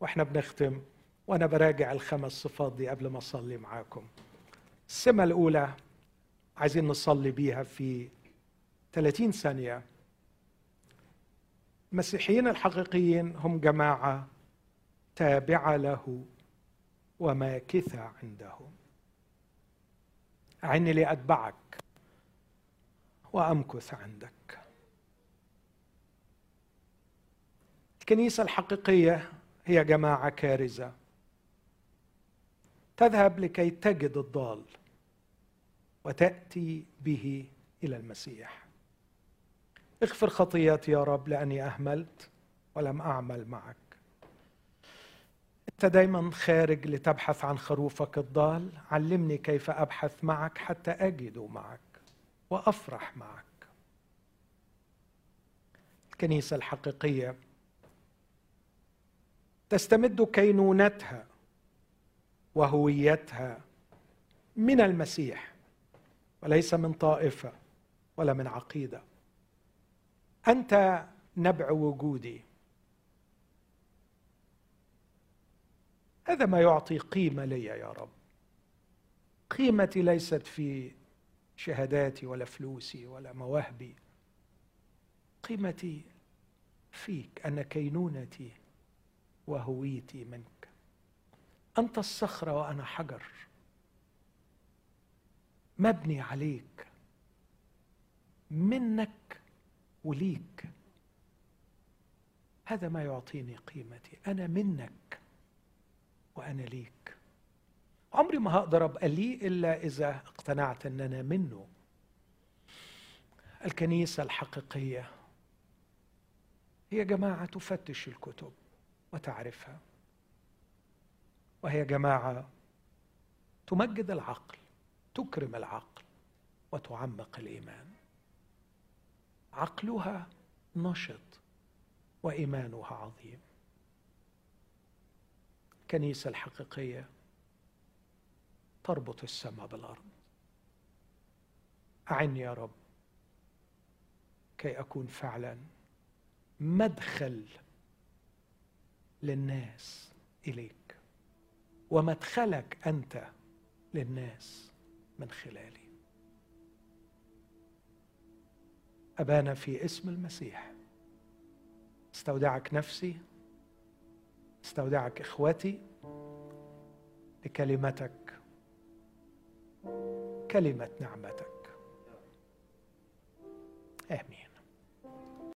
Speaker 1: وإحنا بنختم وأنا براجع الخمس صفات دي قبل ما أصلي معاكم. السمة الأولى عايزين نصلي بيها في 30 ثانية. المسيحيين الحقيقيين هم جماعة تابعة له وماكثة عنده. أعني لأتبعك وأمكث عندك. الكنيسة الحقيقية هي جماعة كارزة. تذهب لكي تجد الضال وتأتي به إلى المسيح. اغفر خطياتي يا رب لأني أهملت ولم أعمل معك. أنت دايما خارج لتبحث عن خروفك الضال. علمني كيف أبحث معك حتى أجد معك وأفرح معك. الكنيسة الحقيقية تستمد كينونتها وهويتها من المسيح وليس من طائفة ولا من عقيدة. أنت نبع وجودي. هذا ما يعطي قيمة لي يا رب. قيمتي ليست في شهاداتي ولا فلوسي ولا مواهبي. قيمتي فيك أنا كينونتي وهويتي منك. أنت الصخرة وأنا حجر. مبني عليك. منك وليك. هذا ما يعطيني قيمتي. أنا منك. وأنا ليك. عمري ما هقدر أبقى لي إلا إذا اقتنعت ان أنا منه. الكنيسة الحقيقية هي جماعة تفتش الكتب وتعرفها. وهي جماعة تمجد العقل تكرم العقل وتعمق الإيمان. عقلها نشط وإيمانها عظيم. الكنيسة الحقيقية تربط السماء بالأرض. أعني يا رب كي أكون فعلا مدخل للناس إليك ومدخلك أنت للناس من خلالي. أبانا في اسم المسيح. استودعك نفسي استودعك إخوتي لكلمتك كلمة نعمتك. آمين.